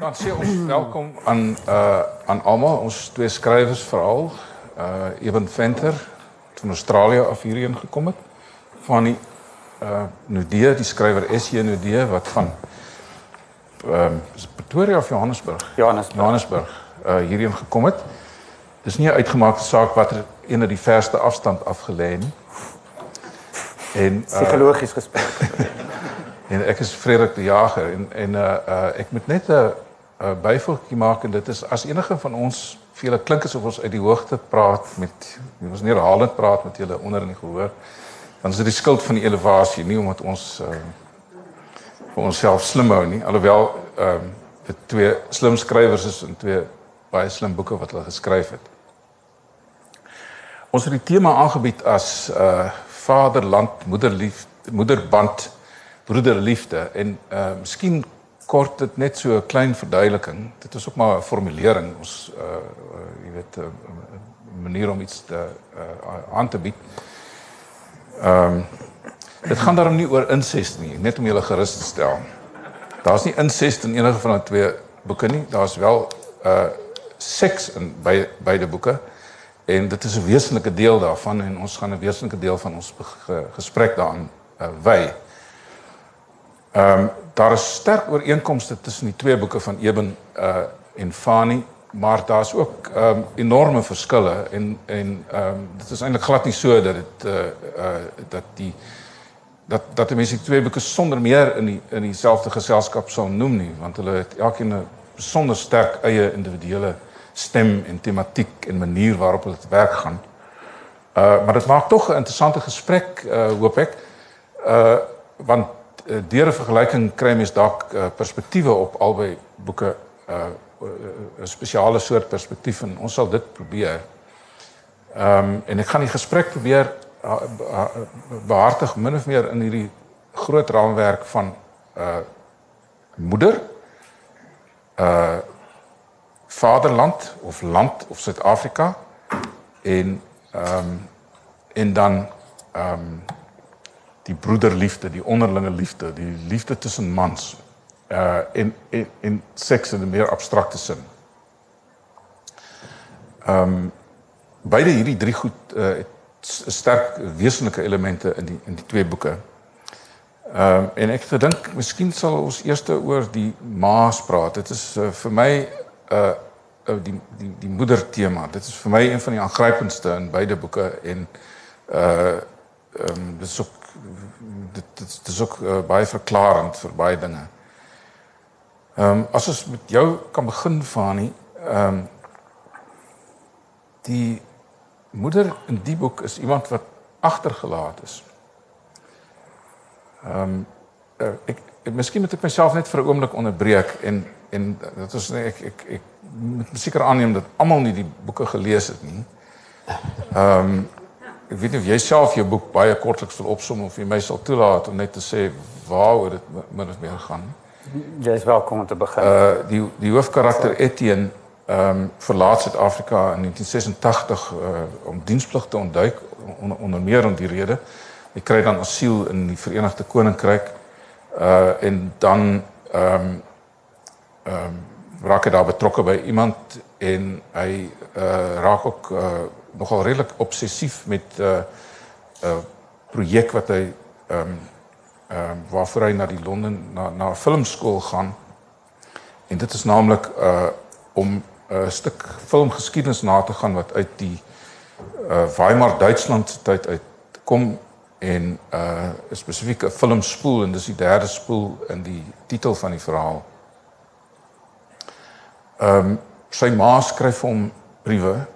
Dan sê ons welkom aan uh aan almal ons twee skrywers veral uh Eben Venter van Australië af hierheen gekom het van die uh Nudee die skrywer SJ Nudee wat van ehm uh, Pretoria of Johannesburg Johannesburg Johannesburg uh hierheen gekom het. Dis nie 'n uitgemaakte saak watter een uit die verste afstand afgelê nie. En uh, psigologies gespreek. en ek is Frederik die Jager en en uh, uh ek moet net 'n uh, uh, byvoeging maak en dit is as enige van ons vir julle klink asof ons uit die hoogte praat met ons nie herhalend praat met julle onder in die gehoor dan is dit die skuld van die elevasie nie omdat ons uh, vir onsself slim hou nie alhoewel ehm uh, dit twee slim skrywers is en twee baie slim boeke wat hulle geskryf het. Ons het die tema aangebied as uh vaderland, moederliefde, moederband, broederliefde en uh miskien kort dit net so 'n klein verduideliking. Dit is ook maar 'n formulering. Ons uh, uh jy weet 'n uh, manier om iets te uh aan te bied. Ehm um, dit gaan daarom nie oor insest nie, net om julle gerus te stel. Daar's nie insest in enige van die twee boeke nie. Daar's wel uh seks in by beide boeke en dit is 'n wesenlike deel daarvan en ons gaan 'n wesenlike deel van ons gesprek daaraan uh, wy. Ehm um, daar is sterk ooreenkomste tussen die twee boeke van Eben uh en Fani, maar daar's ook ehm um, enorme verskille en en ehm um, dit is eintlik glad nie so dat dit uh uh dat die dat dat die mense die twee boeke sonder meer in die in dieselfde geselskap sou noem nie, want hulle het elkeen 'n besonder sterk eie individuele stem en tematiek en manier waarop hulle te werk gaan. Uh maar dit maak tog 'n interessante gesprek uh hoop ek. Uh want deur 'n vergelyking kry mens dalk uh, perspektiewe op albei boeke uh 'n spesiale soort perspektief en ons sal dit probeer. Ehm um, en ek gaan die gesprek probeer uh, uh, behartig min of meer in hierdie groot raamwerk van uh moeder uh vaderland of land of Suid-Afrika en ehm um, en dan ehm um, die broederliefde, die onderlinge liefde, die liefde tussen mans uh en en, en seks in 'n meer abstrakte sin. Ehm um, beide hierdie drie goed uh sterk wesenlike elemente in die in die twee boeke. Ehm um, en ek dink miskien sal ons eers oor die maas praat. Dit is uh, vir my uh die die die moeder tema. Dit is vir my een van die aangrypendste in beide boeke en uh ehm um, dit is ook dit dit, dit is ook uh, baie verklarend vir baie dinge. Ehm um, as ons met jou kan begin van nie ehm um, die moeder in die boek is iemand wat agtergelaat is. Ehm um, ek, ek miskien moet ek myself net vir 'n oomblik onderbreek en en dit is ek ek ek moet seker aanneem dat almal nie die boeke gelees het nie. Ehm um, ek weet nie of jy self jou boek baie kortliks wil opsom of jy my sal toelaat om net te sê waaroor dit min of meer gaan. Jy is welkom om te begin. Uh die die hoofkarakter Etienne ehm um, verlaat Suid-Afrika in 1986 uh om diensplig te ontduik onder, onder meer om die rede. Hy kry dan asiel in die Verenigde Koninkryk. Uh en dan ehm um, ehm um, raak hy daar betrokke by iemand en hy uh raak ook uh nogal redelik obsessief met 'n uh, 'n uh, projek wat hy ehm um, ehm um, waarvoor hy na die Londen na na filmskool gaan. En dit is naamlik uh om 'n stuk filmgeskiedenis na te gaan wat uit die uh Weimar Duitsland tyd uit kom en uh 'n spesifieke filmspoel en dis die derde spoel in die titel van die verhaal. Ehm um, sy ma skryf hom briewe.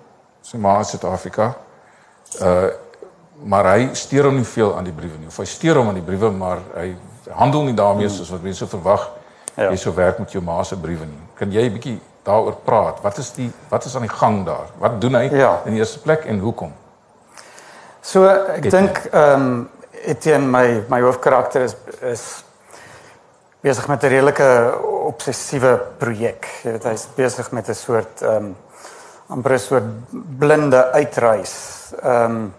Sy ma is Suid-Afrika. Uh maar hy steur hom nie veel aan die briewe nie. Of hy steur hom aan die briewe, maar hy handel nie daarmee soos wat mense verwag. Ja. Jy sou werk met jou ma se briewe nie. Kan jy 'n bietjie daaroor praat? Wat is die wat is aan die gang daar? Wat doen hy ja. in die eerste plek en hoekom? So ek dink ehm um, Etienne my my hoofkarakter is is besig met 'n redelike obsessiewe projek. Jy weet hy's besig met 'n soort ehm um, amper 'n soort blinde uitreis. Ehm um,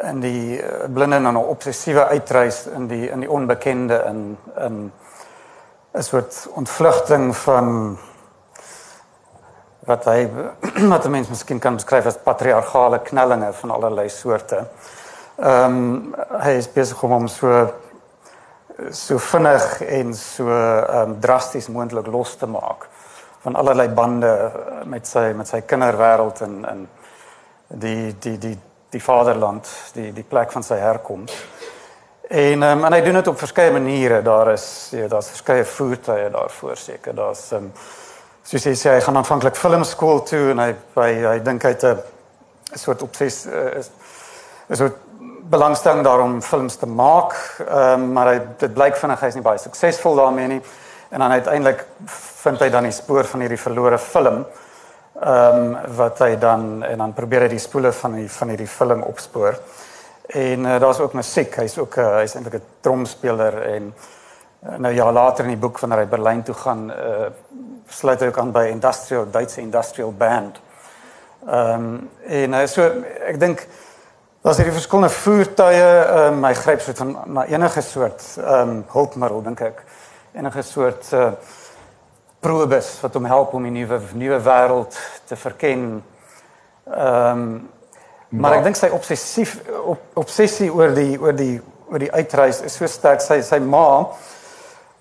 en die uh, blinde en 'n obsessiewe uitreis in die in die onbekende in in 'n soort ontvlugting van wat hy wat 'n mens miskien kan beskryf as patriargale knellinge van allerlei soorte. Ehm um, hy is besig om hom so so vinnig en so ehm um, drasties moontlik los te maak van allerlei bande met sy met sy kinderwêreld en en die die die die vaderland, die die plek van sy herkoms. En um, en hy doen dit op verskeie maniere. Daar is ja, daar's verskeie voertuie daarvoor seker. Daar's um, soos hy sê hy gaan aanvanklik filmskool toe en hy hy, hy dink hy het 'n soort opses uh, is is 'n belangstelling daarom films te maak. Ehm um, maar hy dit blyk vinnig hy's nie baie suksesvol daarmee nie. En dan uiteindelik vind hy dan die spoor van hierdie verlore film. Ehm um, wat hy dan en dan probeer hy die spole van die van hierdie film opspoor. En uh, daar's ook musiek. Hy's ook uh, hy's eintlik 'n tromspeler en uh, nou ja later in die boek wanneer hy Berlyn toe gaan, uh, sluit hy ook aan by industrial Duitse industrial band. Ehm um, en uh, so ek dink daar's hierdie verskillende voertuie, ehm um, hy gryp soort van na enige soort ehm um, hulpmiddel dink ek. Enige soort uh, probes wat hom help om 'n nuwe nuwe wêreld te verken. Ehm um, Maar ek dink sy obsessief op, obsessie oor die oor die oor die uitreis is so sterk sy sy ma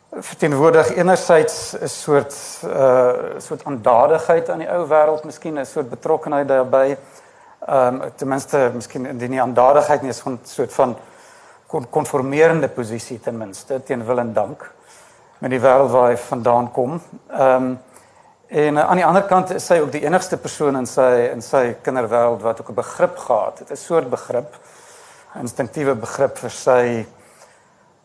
verteenwoordig enerzijds 'n soort uh soort aandadigheid aan die ou wêreld, miskien 'n soort betrokkenheid daarbey. Ehm um, ten minste miskien in die aandadigheid nie is 'n soort van konformerende posisie ten minste teen wil en dank met die wêreld waar hy vandaan kom. Ehm um, En uh, aan die ander kant is sy ook die enigste persoon in sy in sy kinderwêreld wat ook 'n begrip gehad het, 'n soort begrip, instinktiewe begrip vir sy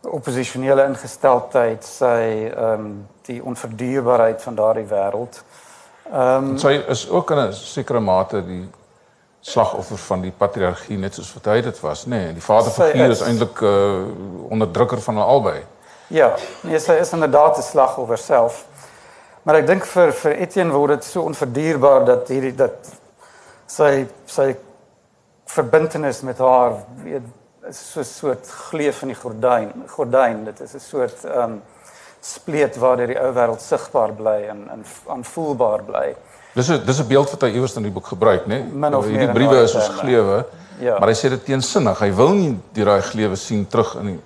opposisionele ingesteldheid, sy ehm um, die onverduurbaarheid van daardie wêreld. Ehm um, sy is ook in 'n sekere mate die slagoffer van die patriargie net soos wat hy dit was, nê. Nee, die vaderfiguur is, is eintlik 'n uh, onderdrukker van albei. Ja, nee, sy is inderdaad 'n slagoffer self. Maar ek dink vir vir Etienne word dit so onverduurbaar dat hierdie dat sy sy verbintenis met haar weet is so 'n soort gleuf in die gordyn. Gordyn, dit is 'n soort ehm um, spleet waar die ou wêreld sigbaar bly en en aanvoelbaar bly. Dis 'n dis 'n beeld wat hy iewers in die boek gebruik, né? Nee? Hierdie briewe is soos gleuwe. Ja. Maar hy sê dit teensinnig. Hy wil nie die daai gleuwe sien terug in die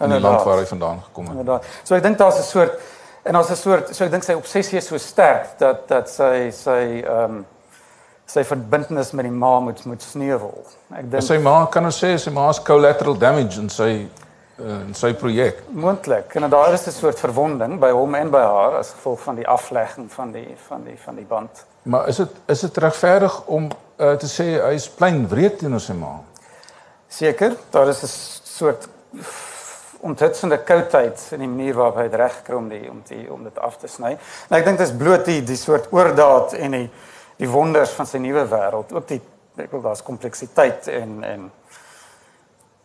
in die land waar hy vandaan gekom het. Inderdaad. So ek dink daar's 'n soort En as 'n soort so ek dink sy obsessie is so sterk dat dat sy sy ehm um, sy verbintenis met die ma moet moet sneuwel. Ek dink sy ma kan ons sê sy ma is collateral damage in sy uh, in sy projek. Moontlik. En daar is 'n soort verwonding by hom en by haar as gevolg van die aflegging van die van die van die band. Maar is dit is dit regverdig om uh, te sê hy is plein wreed teenoor sy ma? Seker, daar is 'n soort onthutsende koudheid in die manier waarop hy dit regkry om die om die om dit af te sny. En ek dink dit is bloot die die soort oordaat en die die wonders van sy nuwe wêreld, ook die ek wil daar's kompleksiteit en en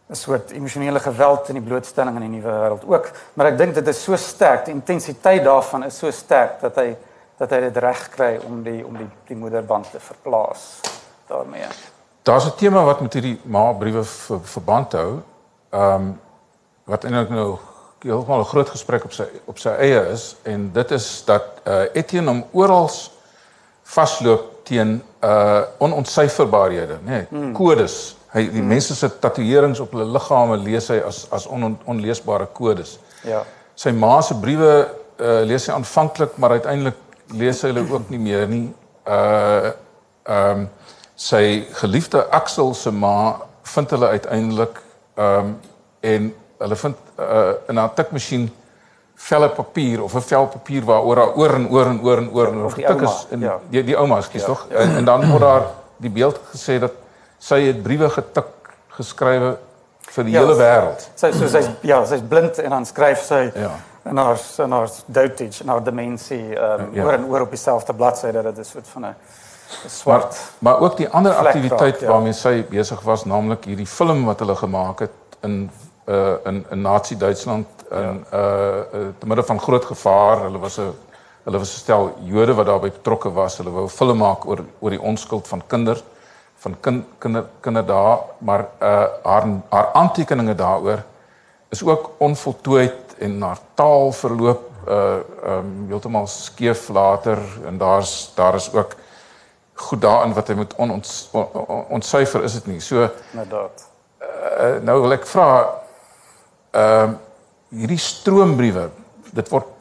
'n soort emosionele geweld in die blootstelling aan die nuwe wêreld ook, maar ek dink dit is so sterk, die intensiteit daarvan is so sterk dat hy dat hy dit reg kry om die om die die moederband te verplaas daarmee. Daar's 'n tema wat met hierdie ma briewe verband hou. Ehm um, wat eintlik nou heeltemal 'n groot gesprek op sy op sy eie is en dit is dat uh Etienne hom oral vasloop teen uh onontsyferbaarhede, nê, nee, hmm. kodes. Hy die hmm. mense se tatoeërings op hulle liggame lees hy as as on, onleesbare kodes. Ja. Sy ma se briewe uh lees hy aanvanklik, maar uiteindelik lees hy hulle ook nie meer nie. Uh ehm um, sy geliefde Axel se ma vind hulle uiteindelik ehm um, en hulle vind uh, in 'n tikmasjien velle papier of 'n vel papier waaroor daar oor en oor en oor en oor nog getik is in ja. die die ouma skies ja. tog en, en dan word daar die beeld gesê dat sy het briewe getik geskrywe vir die ja, hele wêreld. Sy so sy's ja, sy's blind en dan skryf sy ja. en haar en haar dotage en haar dimensie um, ja. oor en oor op dieselfde bladsy dat dit 'n soort van 'n swart maar, maar ook die ander aktiwiteit ja. waarmee sy besig was naamlik hierdie film wat hulle gemaak het in uh in in Nazi Duitsland in ja. uh, uh te midde van groot gevaar. Hulle was 'n hulle was 'n stel Jode wat daarbey betrokke was. Hulle wou film maak oor oor die onskuld van kinders van kind kinder kinder daar, maar uh haar haar aantekeninge daaroor is ook onvoltooid en haar taal verloop uh um heeltemal skeef later en daar's daar is ook goed daarin wat hy moet on, ons ontsyfer is dit nie. So inderdaad. Uh, nou wil ek vra ehm uh, hierdie stroombriewe dit word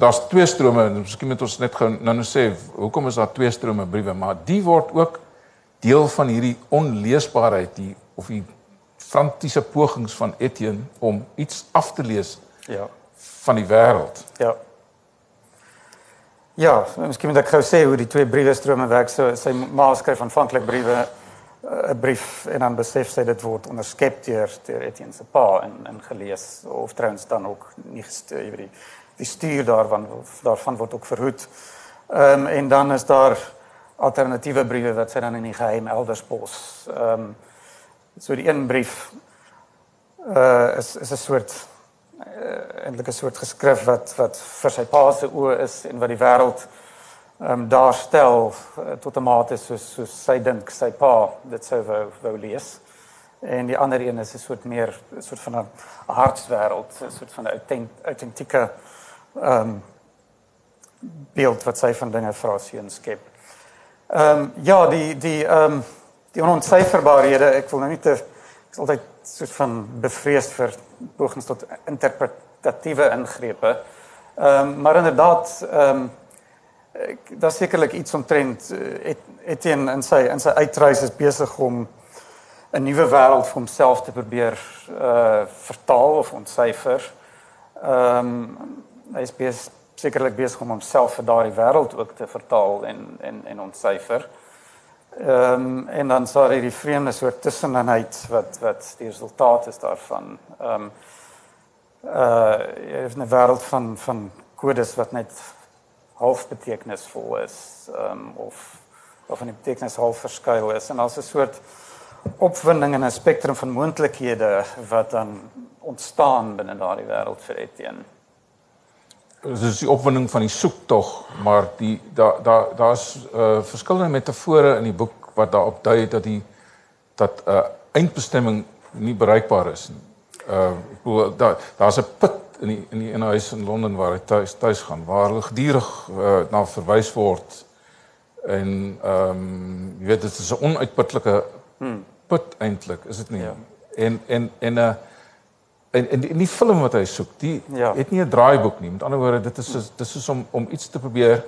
daar's twee strome en miskien moet ons net gou nou nou sê hoekom is daar twee strome briewe maar die word ook deel van hierdie onleesbaarheid die of die frantiese pogings van Etienne om iets af te lees ja van die wêreld. Ja. Ja, miskien moet ek gou sê hoe die twee briewe strome werk. So sy ma skryf aanvanklik briewe 'n brief en dan besef sy dit word onderskep deur deur Etienne se pa en en gelees of trouens dan ook nie gestuur jy weet die die stuur daarvan daarvan word ook verhoed. Ehm um, en dan is daar alternatiewe briewe wat sy dan in die geheim elders pos. Ehm um, so die een brief uh is is 'n soort uh, eintlik 'n soort geskrif wat wat vir sy pa se oë is en wat die wêreld ehm um, daarstel uh, tot 'n mate soos soos sy dink sy pa dit sou wou wou lees. En die ander een is 'n soort meer 'n soort van 'n hartswêreld, 'n soort van 'n autentieke ehm um, beeld wat sy van dinge vra sien skep. Ehm um, ja, die die ehm um, die onontsyferbarehede, ek wil nou nie te ek is altyd soort van bevrees vir pogings tot interpretatiewe ingrepe. Ehm um, maar inderdaad ehm um, daar sekerlik iets omtrent uh, Etienne in sy in sy uitreis is besig om 'n nuwe wêreld vir homself te probeer uh vertaal of ontsyfer. Ehm um, hy is besig sekerlik besig om homself vir daardie wêreld ook te vertaal en en en ontsyfer. Ehm um, en dan sou hy die vreemde soort tussenheid wat wat die resultaat is daarvan. Ehm um, uh is 'n wêreld van van kodes wat net half betekenisvol is um, of of 'n betekenis half verskuil is en as 'n soort opwinding en 'n spektrum van moontlikhede wat dan ontstaan binne daardie wêreld vir Etienne dis is die opwinding van die soektog, maar die daar daar daar's uh verskillende metafore in die boek wat daarop dui dat die dat 'n uh, eindbestemming nie bereikbaar is nie. Uh ek bedoel daar daar's 'n put in die in die in 'n huis in Londen waar hy tuis tuis gaan waar hulle gedurig uh, na verwys word en ehm um, jy weet dit is 'n onuitputlike hmm. put eintlik, is dit nie? Ja. En en en 'n uh, en en die, die film wat hy soek, die ja. het nie 'n draaiboek nie. Met ander woorde, dit is dit is soos om om iets te probeer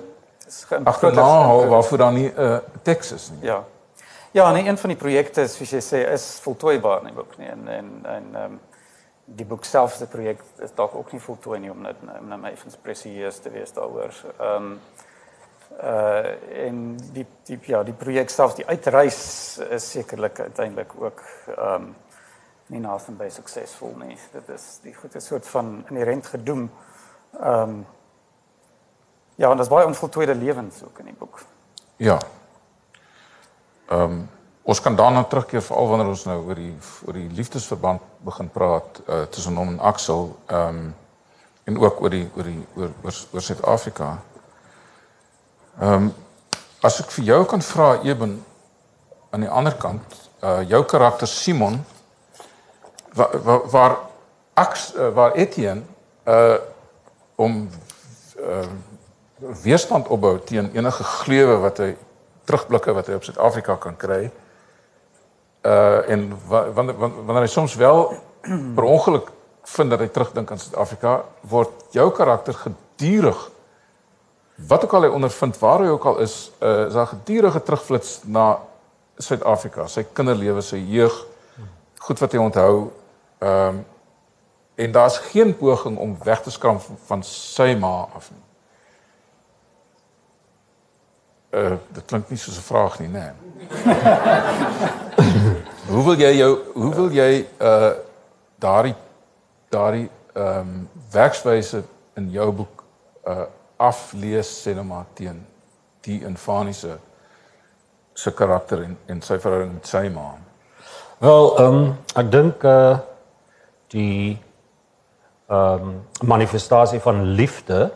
agterna hou waarvoor dan nie 'n uh, teks is nie. Ja. Ja, nee, een van die projekte soos jy sê is voltooibaar nie boek nie en en en ehm um, die boek self se projek is dalk ook nie voltooi nie om net na my effens presieus te wees daaroor. Ehm um, uh en die die ja, die projek self, die uitreis is sekerlik uiteindelik ook ehm um, nie naaste by suksesvol nie. Dit is die goeie soort van inherent gedoem. Ehm um, ja, en is baie onvoltooide lewens ook in die boek. Ja. Ehm um, ons kan daarna terugkeer veral wanneer ons nou oor die oor die liefdesverband begin praat uh, tussen hom en Axel ehm um, en ook oor die oor die oor oor, oor Suid-Afrika. Ehm um, as ek vir jou kan vra Eben aan die ander kant, uh jou karakter Simon waar waar, waar Ax uh, waar Etienne uh om uh weerstand opbou teen enige gleuwe wat hy terugblikke wat hy op Suid-Afrika kan kry. Uh en wanneer wanneer hy soms wel per ongeluk vind dat hy terugdink aan Suid-Afrika, word jou karakter gedurig wat ook al hy ondervind, waar hy ook al is, uh is daar gedurige terugflits na Suid-Afrika, sy kinderlewe, sy jeug, goed wat hy onthou, Ehm um, en daar's geen poging om weg te skram van sy ma af nie. Uh dit klink nie soos 'n vraag nie, nê. hoe wil jy jou hoe wil jy uh daardie daardie ehm um, werkswyse in jou boek uh aflees sê nou maar teen die infaniese se karakter en en sy verhouding met sy ma. Wel, ehm um, ek dink uh die ehm um, manifestasie van liefde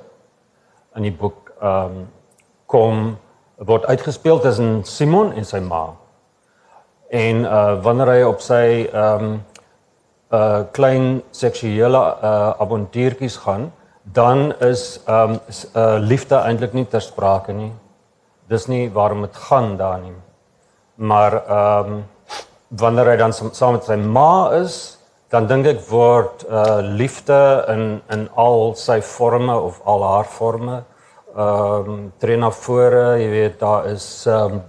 in die boek ehm um, kom word uitgespeel tussen Simon en sy ma. En uh wanneer hy op sy ehm um, uh klein seksuele uh avontuurtjies gaan, dan is um is, uh liefde eintlik nie ter sprake nie. Dis nie waarom dit gaan daar nie. Maar um wanneer hy dan saam met sy ma is, dan dink ek word uh liefde in in al sy forme of al haar forme ehm um, tree na vore, jy weet daar is ehm um,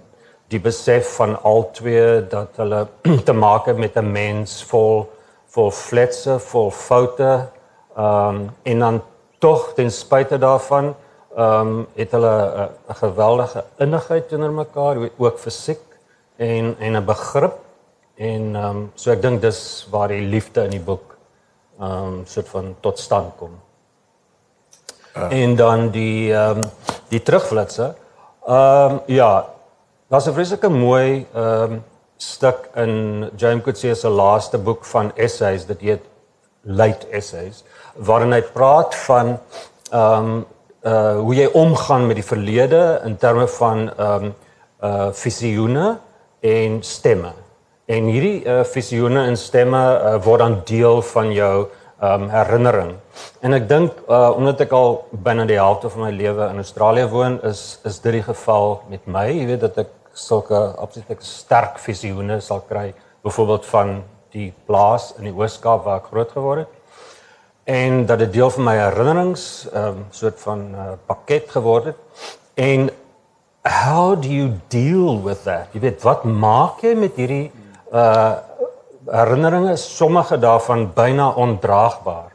die besef van al twee dat hulle te maak het met 'n mens vol vol fletse, vol foute ehm um, en dan tog ten spyte daarvan ehm um, het hulle 'n geweldige innigheid teenoor mekaar, ook fisiek en en 'n begrip en ehm um, so ek dink dis waar die liefde in die boek ehm um, soort van tot stand kom. Uh. En dan die ehm um, die terugflitsse. Ehm um, ja, daar's 'n vreeslike mooi ehm um, stuk in James Coetzee se laaste boek van essays dat heet Late Essays waarin hy praat van ehm um, uh hoe jy omgaan met die verlede in terme van ehm um, uh visioene en stemme. En hierdie uh visioene en stemme uh, word dan deel van jou um, herinnering. En ek dink uh omdat ek al binne die helfte van my lewe in Australië woon, is is dit die geval met my. Jy weet dat ek sulke absoluut sterk visioene sal kry, byvoorbeeld van die plaas in die Oos-Kaap waar ek groot geword het. En dat dit deel van my herinnerings ehm um, soort van uh, pakket geword het. En how do you deal with that? Jy weet wat maak jy met hierdie uh herinneringe sommige daarvan byna ondraagbaar.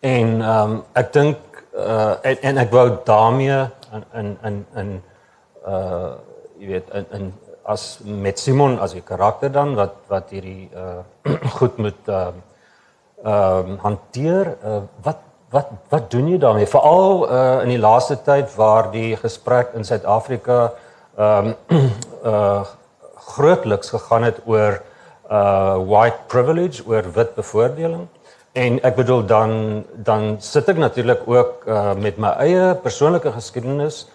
En ehm um, ek dink uh en, en ek wou daarmee in in in uh jy weet in in as met Simon as 'n karakter dan wat wat hierdie uh goed moet ehm uh, ehm um, hanteer uh, wat wat wat doen jy daarmee veral uh in die laaste tyd waar die gesprek in Suid-Afrika ehm um, uh grootliks gegaan het oor uh white privilege oor wit bevoordeling en ek bedoel dan dan sit ek natuurlik ook uh met my eie persoonlike geskiedenis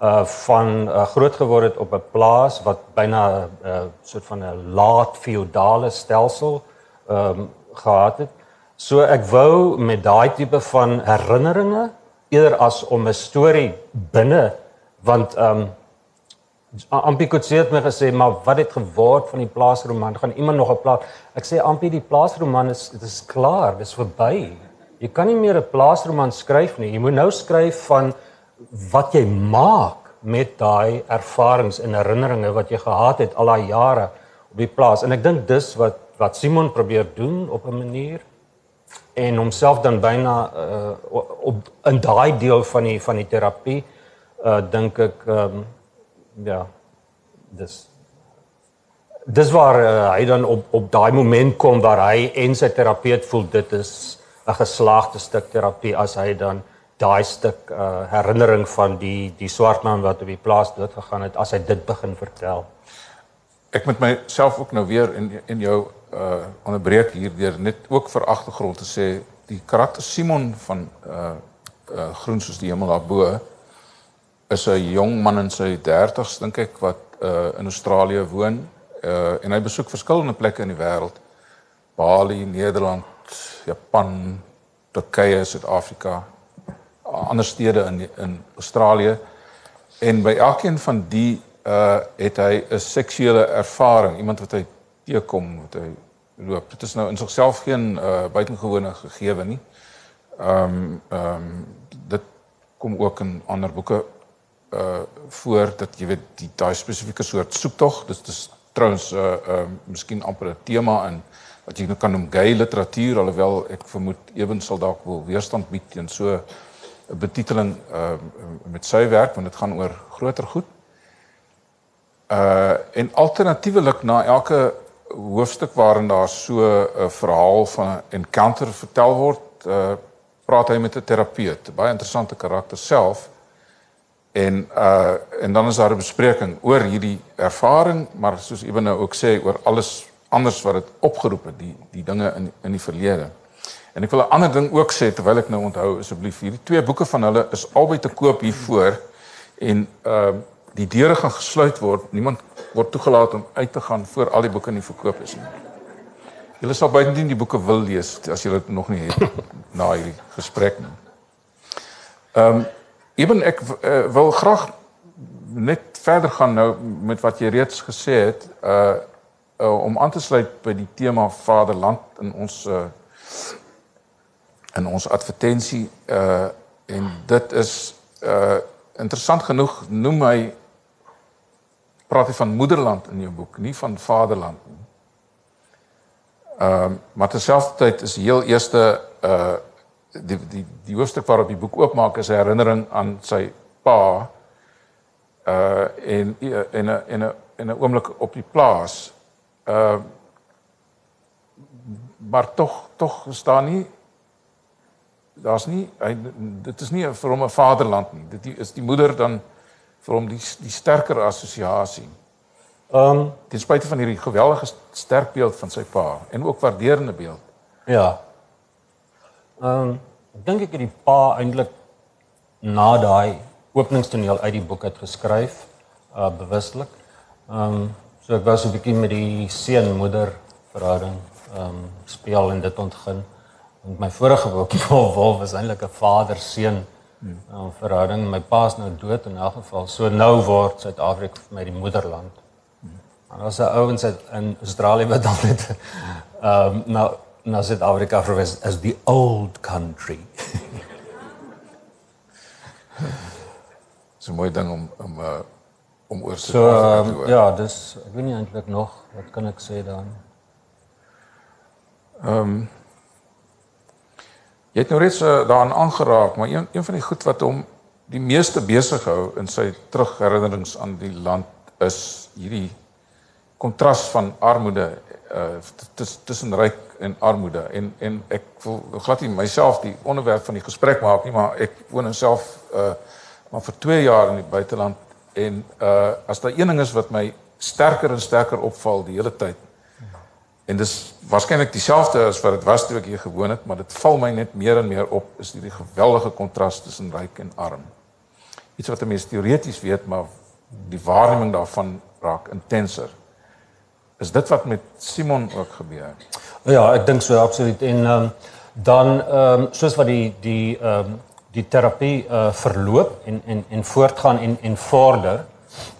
uh van uh, groot geword het op 'n plaas wat byna 'n uh, soort van 'n laat feodale stelsel um gehad het. So ek wou met daai tipe van herinneringe eerder as om 'n storie binne want um Ampie Kotse het my gesê, maar wat het geword van die plaasroman? Gaan iemand nog 'n plaas? Ek sê Ampie, die plaasroman is dit is klaar, dis verby. Jy kan nie meer 'n plaasroman skryf nie. Jy moet nou skryf van wat jy maak met daai ervarings en herinneringe wat jy gehad het al daai jare op die plaas. En ek dink dis wat wat Simon probeer doen op 'n manier en homself dan byna uh, op in daai deel van die van die terapie uh dink ek um, ja. Dis dis waar uh, hy dan op op daai moment kom waar hy en sy terapeut voel dit is 'n geslaagde stuk terapie as hy dan daai stuk uh, herinnering van die die swart man wat op die plaas dood gegaan het as hy dit begin vertel. Ek moet myself ook nou weer in in jou uh onderbreek hierdeur net ook vir agtergrond te sê die karakter Simon van uh uh groen soos die hemel daarbo is 'n jong man in sy 30's dink ek wat uh in Australië woon. Uh en hy besoek verskillende plekke in die wêreld. Bali, Nederland, Japan, Turkye, Suid-Afrika, ander stede in in Australië. En by elkeen van die uh het hy 'n seksuele ervaring, iemand wat hy teekom, wat hy loop. Dit is nou in sigself geen uh buitengewone gegewe nie. Ehm um, ehm um, dit kom ook in ander boeke uh voor dat jy weet die daai spesifieke soort soektog dis dis trouens uh uh miskien amper 'n tema in wat jy nou kan noem gay literatuur alhoewel ek vermoed ewens sal dalk wel weerstand bied teen so 'n betiteling uh met sy werk want dit gaan oor groter goed. Uh en alternatiefelik na elke hoofstuk waarin daar so 'n verhaal van 'n encounter vertel word, uh praat hy met 'n terapeut, 'n baie interessante karakter self En uh en dan is daar 'n bespreking oor hierdie ervaring, maar soos Ewen nou ook sê oor alles anders wat dit opgeroep het, die die dinge in in die verlede. En ek wil 'n ander ding ook sê terwyl ek nou onthou asseblief, hierdie twee boeke van hulle is albei te koop hier voor en uh die deure gaan gesluit word. Niemand word toegelaat om uit te gaan voor al die boeke in die verkoop is nie. Julle sal buitendien die boeke wil lees as julle dit nog nie het na hierdie gesprek nie. Ehm um, Eben ek uh, wil graag net verder gaan nou met wat jy reeds gesê het uh, uh om aan te sluit by die tema vaderland in ons uh in ons advertensie uh en dit is uh interessant genoeg noem hy praat hy van moederland in jou boek, nie van vaderland nie. Ehm uh, maar terselfdertyd is die heel eerste uh die die die hoofstuk waarop die boek oopmaak is 'n herinnering aan sy pa uh en in 'n in 'n in 'n oomblik op die plaas. Uh maar tog tog staan nie daar's nie hy dit is nie vir hom 'n vaderland nie. Dit is die moeder dan vir hom die die sterker assosiasie. Ehm um, ten spyte van hierdie geweldige sterk beeld van sy pa en ook waarderende beeld. Ja. Ehm um, ek dink ek het die pa eintlik na daai openingstoneel uit die boek uit geskryf uh bewuslik. Ehm um, so ek was 'n bietjie met die seun moeder verhouding ehm um, speel en dit ontgin. En my vorige boek Wolf was eintlik 'n vader seun hmm. um, verhouding. My pa is nou dood in elk geval. So nou word Suid-Afrika vir my die moederland. Hmm. En as 'n ouens in Australië wat dan net ehm um, nou na Suid-Afrika verwys as the old country. so mooi ding om om uh, om oor te so, um, ja, dis ek weet nie eintlik nog wat kan ek sê dan. Ehm um, Jy het nou reeds uh, daaraan aangeraak, maar een een van die goed wat hom die meeste besig hou in sy terugherinnerings aan die land is hierdie kontras van armoede uh tussen ryk en armoede en en ek wil glad nie myself die onderwerp van die gesprek maak nie maar ek woon self uh maar vir 2 jaar in die buiteland en uh as daar een ding is wat my sterker en sterker opval die hele tyd En dis waarskynlik dieselfde as wat dit was toe ek hier gewoon het, maar dit val my net meer en meer op is hierdie geweldige kontras tussen ryk en arm. Iets wat 'n mens teoreties weet, maar die waarneming daarvan raak intenser. Is dit wat met Simon ook gebeur? Ja, ek dink so absoluut. En um, dan ehm um, soos wat die die ehm um, die terapie uh, verloop en en en voortgaan en en vorder,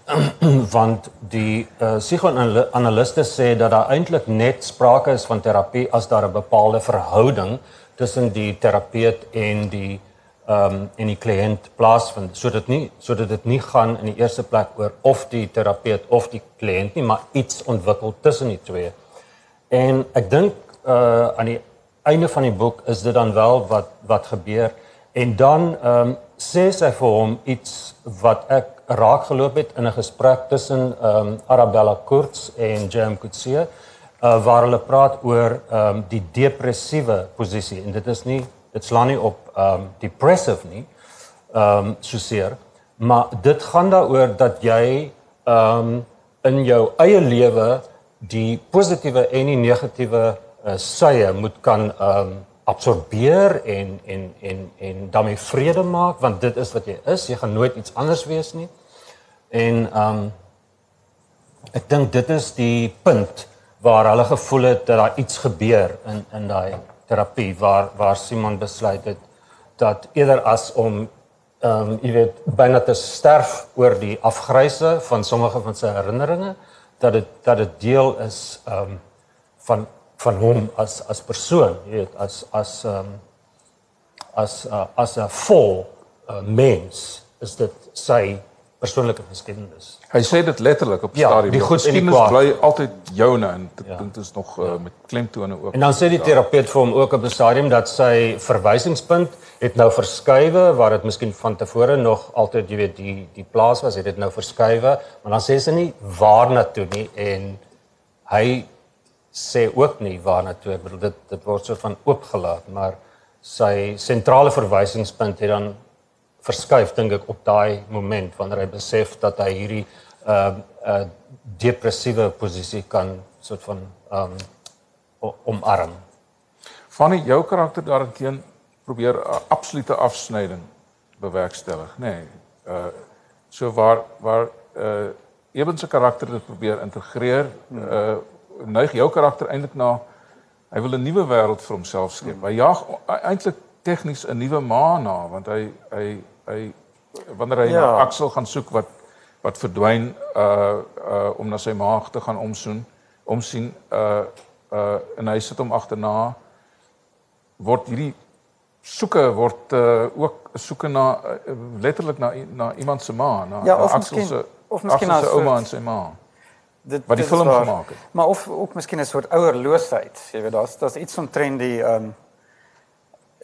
want die uh, psigoanaliste sê dat daar eintlik net sprake is van terapie as daar 'n bepaalde verhouding tussen die terapeut en die ehm um, en die kliënt plaasvind sodat nie sodat dit nie gaan in die eerste plek oor of die terapeut of die kliënt nie maar iets ontwikkel tussen die twee. En ek dink uh aan die einde van die boek is dit dan wel wat wat gebeur en dan ehm um, sê sy vir hom iets wat ek raak geloop het in 'n gesprek tussen ehm um, Arabella Kurtz en Jam Kutsie uh, waar hulle praat oor ehm um, die depressiewe posisie en dit is nie dit slaan nie op ehm um, depressive nie ehm um, soseer maar dit gaan daaroor dat jy ehm um, in jou eie lewe die positiewe en die negatiewe uh, sye moet kan ehm um, absorbeer en en en en daarmee vrede maak want dit is wat jy is. Jy gaan nooit iets anders wees nie. En ehm um, ek dink dit is die punt waar hulle gevoel het dat daar iets gebeur in in daai terapie waar waar Simon besluit het dat eerder as om ehm um, jy weet byna te sterf oor die afgryse van sommige van sy herinneringe dat dit dat dit deel is ehm um, van van hom as as persoon jy weet as as ehm um, as uh, as 'n vol uh, mens is dit sy persoonlike geskiedenis. Hy sê dit letterlik op ja, stadium. Die geskiedenis bly altyd joune en dit ja. is nog uh, met klemtone ook. En dan sê die terapeut vir hom ook op 'n stadium dat sy verwysingspunt het nou verskuiwe waar dit miskien van tevore nog altyd jy weet die die plaas was, het dit nou verskuiwe, maar dan sê sy nie waarna toe nie en hy sê ook nie waarna toe. Ek bedoel dit dit word so van oopgelaat, maar sy sentrale verwysingspunt het dan verskuif dink ek op daai moment wanneer hy besef dat hy hierdie uh uh depressiewe posisie kan soort van um omarm. Van jou karakter daarteen probeer 'n absolute afsnyding bewerkstellig, nê. Nee, uh so waar waar uh Eben se karakter dit probeer integreer, uh neig jou karakter eintlik na Hy wil 'n nuwe wêreld vir homself skep. Hy jaag eintlik tegnies 'n nuwe maan na want hy hy hy wanneer hy ja. na Axel gaan soek wat wat verdwyn uh uh om na sy maag te gaan omsoen, omsien uh uh en hy sit hom agterna word hierdie soeke word uh, ook soeke na uh, letterlik na na iemand se ma, na, Ja, na Axel se of miskien Axel se ouma en sy ma. Dit Wat die dit film waar. gemaak het. Maar of ook miskien 'n soort ouerloosheid, jy weet, daar's daar's iets omtrent die ehm um,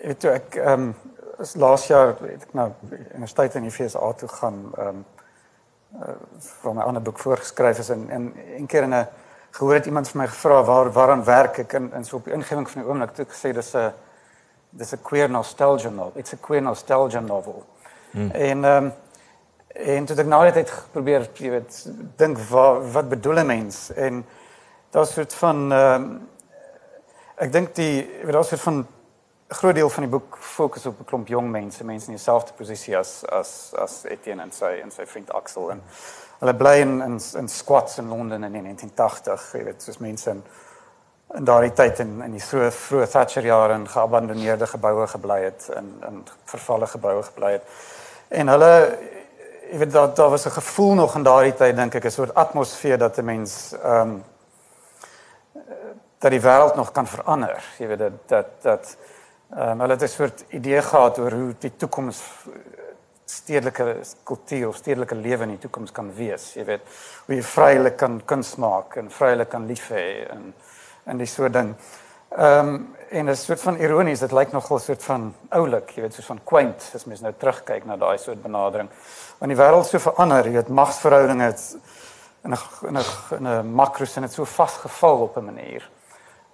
weet toe ek ehm um, laas jaar het ek nou universiteit in die FSA toe gaan ehm um, uh, vir my ander boek voorgeskryf is en en een keer in 'n gehoor het iemand vir my gevra waar waaraan werk ek in in so op die ingewing van die oomblik toe ek gesê dis 'n dis 'n queer nostalgia novel. It's a queer nostalgia novel. Hmm. En ehm um, en toe het ek na die tyd probeer, jy weet, dink wat wat bedoel 'n mens? En daar's 'n soort van ehm um, ek dink die weet daar's 'n soort van 'n groot deel van die boek fokus op 'n klomp jong mense, mense in dieselfde posisie as as as Etienne en sy en sy vriend Axel en hulle bly in in, in squats in Londen in 1980, jy weet, soos mense in in daardie tyd in in die vroeë vroeë Thatcher jare in geabandoneerde geboue gebly het in in vervalle geboue gebly het. En hulle jy weet daar daar was 'n gevoel nog in daardie tyd dink ek 'n soort atmosfeer dat 'n mens ehm um, dat die wêreld nog kan verander. Jy weet dat dat dat ehm um, hulle het 'n soort idee gehad oor hoe die toekoms stedelike kultuur of stedelike lewe in die toekoms kan wees. Jy weet hoe jy vrylik kan kuns maak en vrylik kan lief hê en en die soort ding. Ehm um, en 'n soort van ironies, dit lyk nogal soort van oulik, jy weet, soos van quaint as mens nou terugkyk na daai soort benadering. Want die wêreld so verander, jy weet, magsverhoudinge het in 'n in 'n in 'n makrosin het so vasgeval op 'n manier.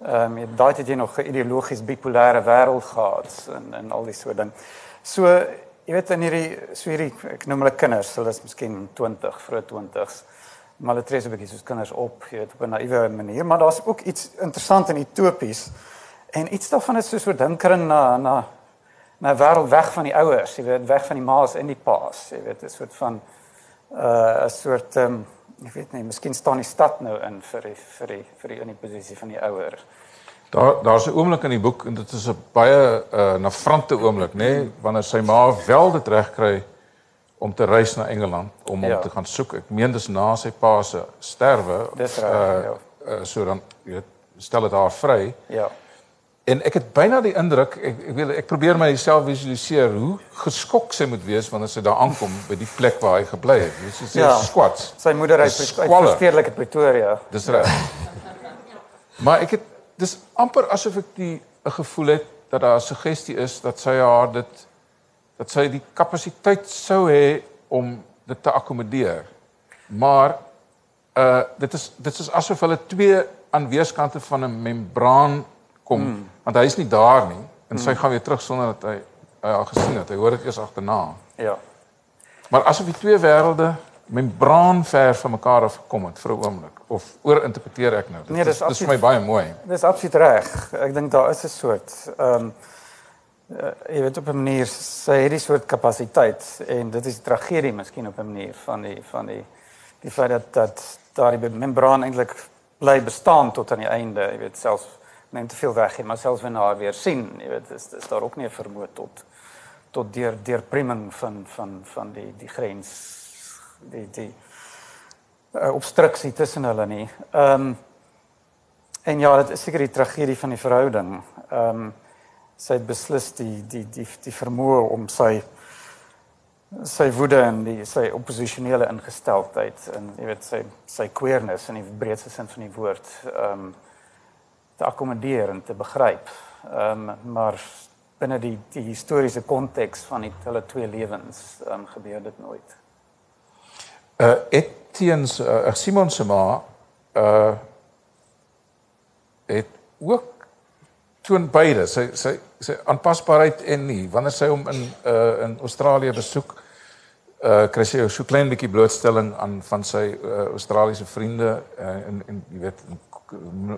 Ehm um, daai het jy nog 'n ideologies bipolêre wêreld gehad en en al die soort ding. So jy weet in hierdie so hierdie ek noem hulle kinders, hulle is miskien 20, vroeg 20s. Maar hulle tree so 'n bietjie soos kinders op, jy weet op 'n naïewe manier, maar daar's ook iets interessant en utopies. En iets daarvan is so so dinkering na na na 'n wêreld weg van die ouers, jy weet, weg van die ma's en die pa's, jy weet, 'n soort van uh 'n soort ehm um, ek weet nie, miskien staan die stad nou in vir die, vir die vir die in die posisie van die ouers. Daar daar's 'n oomblik in die boek en dit is 'n baie uh navrante oomblik, nê, nee, wanneer sy ma wel dit regkry om te reis na Engeland om hom Ja. te gaan soek. Ek meen dis na sy pa se sterwe. Dis reg, uh, ja. uh, so dan jy weet, stel dit haar vry. Ja. En ek het byna die indruk ek ek wil ek probeer myself visualiseer hoe geskok sy moet wees wanneer sy daar aankom by die plek waar hy gebly het. Dis so Ja. squats. Sy moeder uit uit squalor. verstedelike Pretoria. Dis reg. maar ek het dis amper asof ek die 'n gevoel het dat daar 'n suggestie is dat sy haar dit dat sy die kapasiteit sou hê om dit te akkommodeer. Maar uh dit is dit is asof hulle twee aan weerskante van 'n membraan kom mm. want hy is nie daar nie en sy gaan weer terug sonder dat hy hy al gesien het. Hy hoor dit eers agterna. Ja. Maar asof die twee wêrelde membraan ver van mekaar af gekom het vir 'n oomblik of oorinterpreteer ek nou. Dit Nee, dis is dis vir my baie mooi. Dis absoluut reg. Ek dink daar is 'n soort ehm um, uh, jy weet op 'n manier sy het die soort kapasiteit en dit is die tragedie miskien op 'n manier van die van die die feit dat dat daardie membraan eintlik bly bestaan tot aan die einde, jy weet selfs neem te veel weg, maar selfs wanneer haar weer sien, jy weet is is daar ook nie 'n vermoë tot tot deur deurprieming van van van die die grens die die uh, obstruksie tussen hulle nie. Ehm um, En ja, dit is seker die tragedie van die verhouding. Ehm um, sy het beslis die die die die vermoë om sy sy woede en die sy opposisionele ingesteldheid en jy weet sy sy queerness in die breedste sin van die woord ehm um, te akkommodeer en te begryp. Ehm um, maar binne die die historiese konteks van die hulle twee lewens ehm um, gebeur dit nooit. Uh Etienne uh, Simon se ma uh het ook toon beide sy sy sy aanpasbaarheid en nie wanneer sy hom in uh in Australië besoek uh kry sy so klein bietjie blootstelling aan van sy uh, Australiese vriende uh, en en jy weet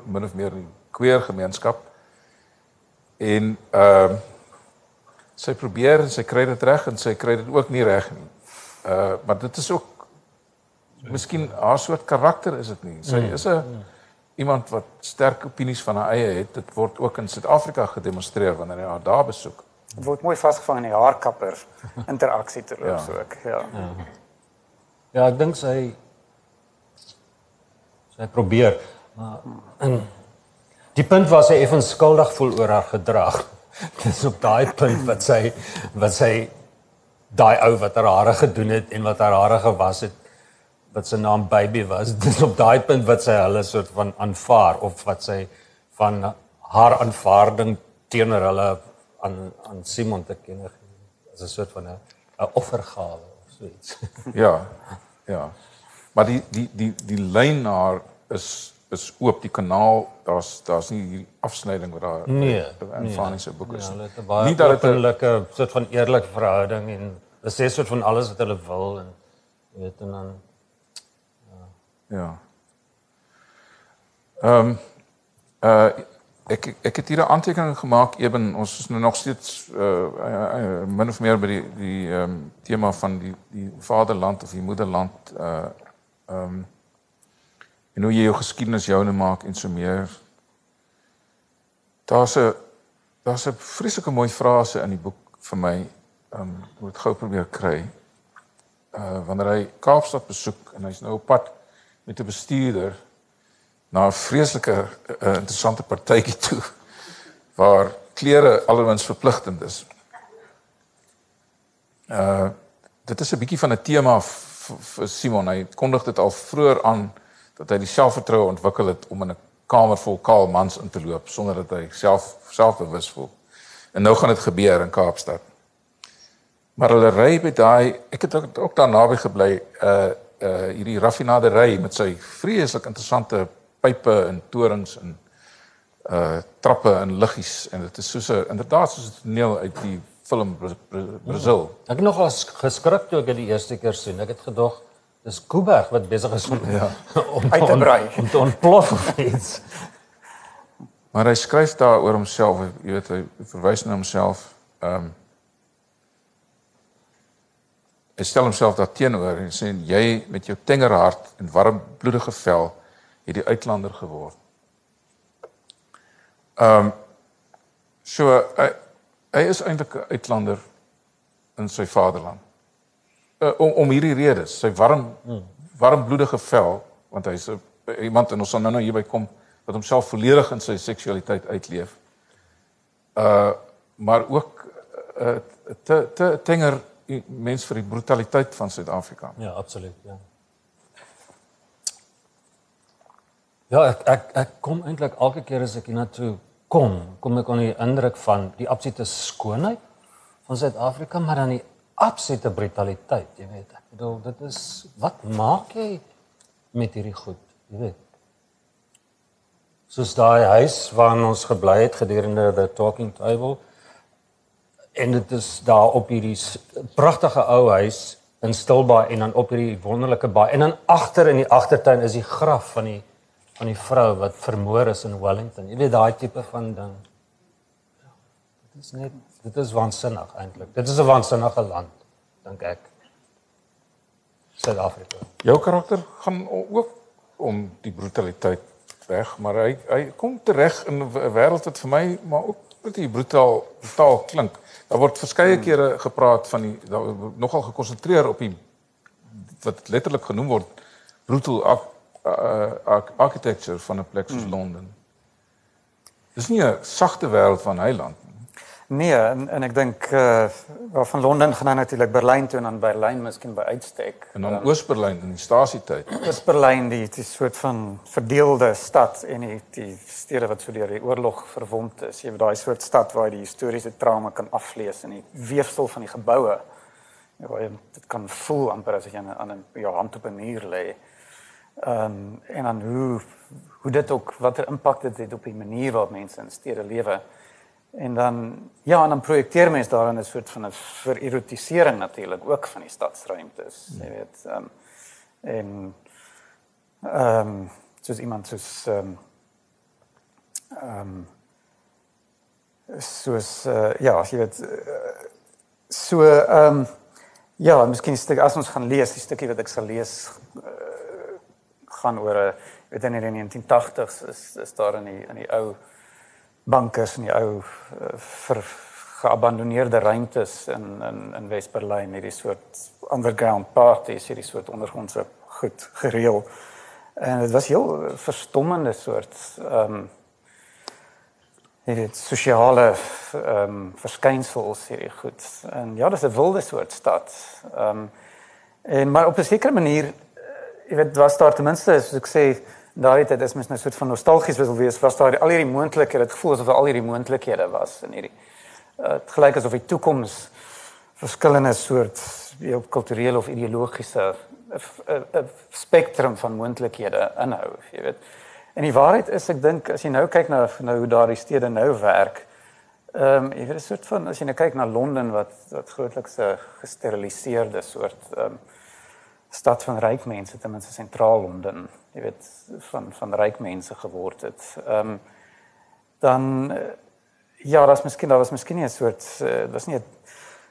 min of meer die queer gemeenskap en ehm uh, sy probeer en sy kry dit reg en sy kry dit ook nie reg nie. Uh maar dit is ook miskien haar soort karakter is dit nie. Sy is 'n iemand wat sterk opinies van haar eie het. Dit word ook in Suid-Afrika gedemonstreer wanneer hy haar daar besoek. Dit word mooi vasgevang in die haarkapper interaksie terloops Ja. ook. Ja. Ja, ek dink sy sy probeer, maar in die punt waar sy effens skuldig voel oor haar gedrag. Dis op daai punt wat sy wat sy daai ou wat haar hare gedoen het en wat haar hare gewas het wat sy naam baby was. Dis op daai punt wat sy hulle soort van aanvaar of wat sy van haar aanvaarding teenoor hulle aan aan Simon te kenne gee. As 'n soort van 'n offergawe of so iets. Ja. Ja. Maar die die die die lyn na haar is is oop die kanaal. Daar's daar's nie hierdie afsnyding wat daar Nee, in Fanny se boek is. Ja, nie. hulle het 'n baie nie dat dit 'n- soort van eerlike verhouding en hulle sê soort van alles wat hulle wil en weet en dan Ja. Ehm um, uh ek ek het hier 'n aantekening gemaak eben ons is nou nog steeds uh, uh, uh min of meer by die die ehm um, tema van die die vaderland of die moederland uh ehm um, en hoe jy jou geskiedenis joune maak en so meer. Daar's 'n daar's 'n vreeslike mooi frase in die boek vir my. Ehm um, moet gou probeer kry. Uh wanneer hy Kaapstad besoek en hy's nou op pad met 'n bestuurder na 'n vreeslike uh, interessante partytjie toe waar klere alwens verpligtend is. Uh dit is 'n bietjie van 'n tema vir Simon. Hy kondig dit al vroeër aan dat hy die selfvertroue ontwikkel het om in 'n kamer vol kaal mans in te loop sonder dat hy self selfbewus voel. En nou gaan dit gebeur in Kaapstad. Maar hulle ry by daai ek het ook, ook daar naby gebly uh uh hierdie raffinaderry met sy vreeslik interessante pype en torings en uh trappe en liggies en dit is soos 'n inderdaad soos 'n toneel uit die film Bra Bra Brazil. ek het nog al sk- geskrik toe ek dit die eerste keer sien. Ek het gedog dis Kuiberg wat besig is om ja. om Uit te brei. om te ontplof of iets. Maar hy skryf daar oor homself, jy weet hy verwys na homself. Ehm um, hy stel homself daar teenoor en sê jy met jou tengere hart en warm bloedige vel het die uitlander geword. Ehm um, so hy, hy is eintlik 'n uitlander in sy vaderland. Uh, om om hierdie redes, sy warm warmbloedige vel want hy's 'n iemand en ons sal nou-nou hierby kom wat homself volledig in sy seksualiteit uitleef. Uh maar ook uh, te te tenger mens vir die brutaliteit van Suid-Afrika. Ja, absoluut, ja. Ja, ek ek ek kom eintlik elke keer as ek hiernatoe kom, kom ek onder die indruk van die absolute skoonheid van Suid-Afrika, maar dan die absolute brutaliteit, jy weet. Ek bedoel, dit is wat maak jy met hierdie goed, jy weet. Soos daai huis waarin ons gebly het gedurende the talking table en dit is daar op hierdie pragtige ou huis in Stilbaai en dan op hierdie wonderlike baai en dan agter in die agtertuin is die graf van die van die vrou wat vermoor is in Wellington. Jy weet daai tipe van ding. Ja, Dit is net dit is waansinnig eintlik. Dit is 'n waansinnige land dink ek. Suid-Afrika. Jou karakter gaan ook om die brutaliteit weg, maar hy hy kom tereg in 'n wêreld wat vir my maar ook baie brutaal brutaal klink. Daar word verskeie kere gepraat van die daar nogal gekonsentreer op die wat letterlik genoem word brutal ar- uh, ar- architecture van 'n plek soos Londen. Dis nie 'n sagte wêreld van Heiland. Nee, en en ek dink uh wel van Londen gaan hy natuurlik Berlyn toe en dan Berlyn miskien by uitstek. En dan Oos-Berlyn in die stasietyd. Is Berlyn die die soort van verdeelde stad en die die stede wat so deur die oorlog verwond is. Jy weet daai soort stad waar jy die historiese trauma kan aflees in die weefsel van die geboue. Waar jy dit kan voel amper as jy aan 'n- aan 'n jou hand op 'n muur lê. Ehm um, en dan hoe hoe dit ook watter impak dit het op die manier waarop mense in stede lewe. En dan ja, en dan projekteer mense daarin 'n soort van 'n vererotisering natuurlik ook van die stadsruimtes, jy weet. Ehm um, en ehm um, soos iemand soos ehm um, ehm um, soos uh, ja, jy weet uh, so ehm um, ja, miskien stuk as ons gaan lees, die stukkie wat ek sal lees uh, gaan oor 'n weet in die 1980s is is daar in die in die ou bankers in die ou uh, geabandoneerde ruimtes in in in Wes-Berlyn hierdie soort underground parties hierdie soort ondergrondse goed gereël. En dit was heel verstommende soort ehm um, hierdie sosiale ehm um, verskynsels hierdie goed. En ja dis 'n wilde soort stad. Ehm um, en maar op 'n sekere manier jy weet was daar ten minste soos ek sê daai tyd is mens nou soort van nostalgies wil wees. Was daar al hierdie moontlikhede? Dit gevoel asof al hierdie moontlikhede was in hierdie uh, gelyk asof die toekoms verskillende soort jou kulturele of ideologiese 'n spektrum van moontlikhede inhou jy weet. En die waarheid is ek dink as jy nou kyk na nou hoe daardie stede nou werk ehm um, jy weet 'n soort van as jy nou kyk na Londen wat wat grootliks 'n gesteriliseerde soort ehm um, stad van ryk mense ten minste sentraal Londen, jy weet van van ryk mense geword het. Ehm um, dan uh, ja, dat was miskien daar was miskien 'n soort uh, was nie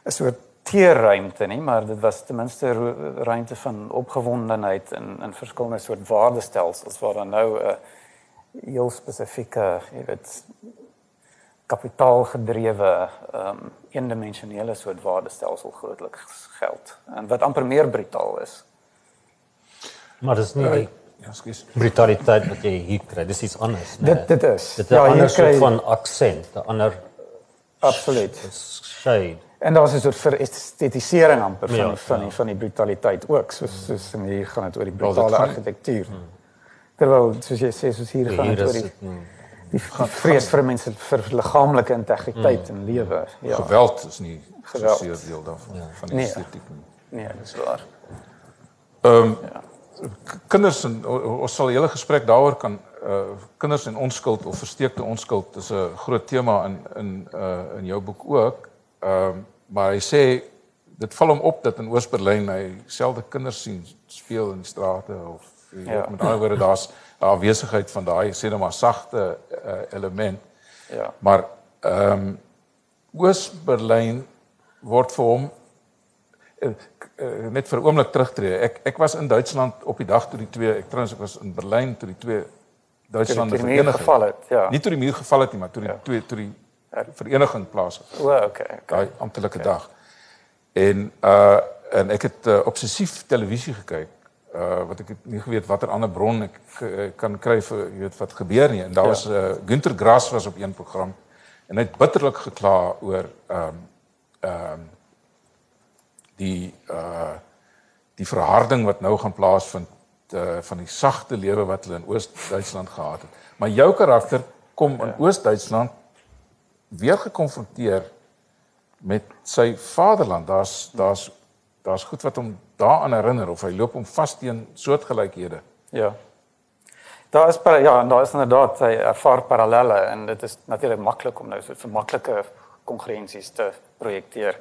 'n soort teerruimte nie, maar dit was ten minste ruimte van opgewondenheid en en verskillende soort waardestelsels waar dan nou 'n uh, heel spesifieke, jy weet kapitaalgedrewe ehm um, eendimensionele soort waardestelsel grootliks geld en wat amper meer brutaal is. Maar dis nie die Ja, skus. brutaliteit wat jy hier kry. Dis iets anders, né? Dit dit is. Dit is 'n ander hier soort kry- van aksent, 'n ander absoluut. shade. En daar was 'n soort verestetisering amper van Ja, die, van die, van die brutaliteit ook, soos soos in hier gaan dit oor die brutale gaan- argitektuur. Terwyl soos jy sê soos hier gaan Hier dit oor die die vrees vir mense vir liggaamlike integriteit en lewe. Ja. Geweld is nie Geweld. so 'n deel daarvan van die Nee. estetiek nie. Nee, dis waar. Ehm um, kinders en ons sal 'n hele gesprek daaroor kan uh kinders en onskuld of versteekte onskuld is 'n groot tema in in uh in jou boek ook. Ehm um, maar hy sê dit val hom op dat in Oos-Berlyn hy selde kinders sien speel in die strate of Ja. met ander woorde daar's 'n afwesigheid van daai sê net maar sagte uh, element. Ja. Maar ehm um, Oos-Berlyn word vir hom eh, net vir 'n oomblik terugtreë. Ek ek was in Duitsland op die dag toe die twee ek trouens ek was in Berlyn toe die twee Duitslande die muur verenig geval het, ja. Nie toe die muur geval het nie, maar toe die Ja. twee toe die vereniging plaasgevind O, okay. okay. daai amptelike dag. En uh en ek het uh, obsessief televisie gekyk. Uh wat ek het nie geweet watter ander bron ek uh, kan kry vir jy weet wat gebeur nie. En daar Ja. was uh Günter Grass was op een program en hy het bitterlik gekla oor ehm um, ehm um, die uh die verharding wat nou gaan plaasvind uh, van die sagte lewe wat hulle in Oos-Duitsland gehad het. Maar jou karakter kom in Oos-Duitsland weer gekonfronteer met sy vaderland. Daar's daar's daar's goed wat hom daaraan herinner of hy loop hom vas teen soortgelykhede. Ja. Daar is ja, en daar is inderdaad hy ervaar parallelle en dit is natuurlik maklik om nou so vir maklike kongruensies te projekteer.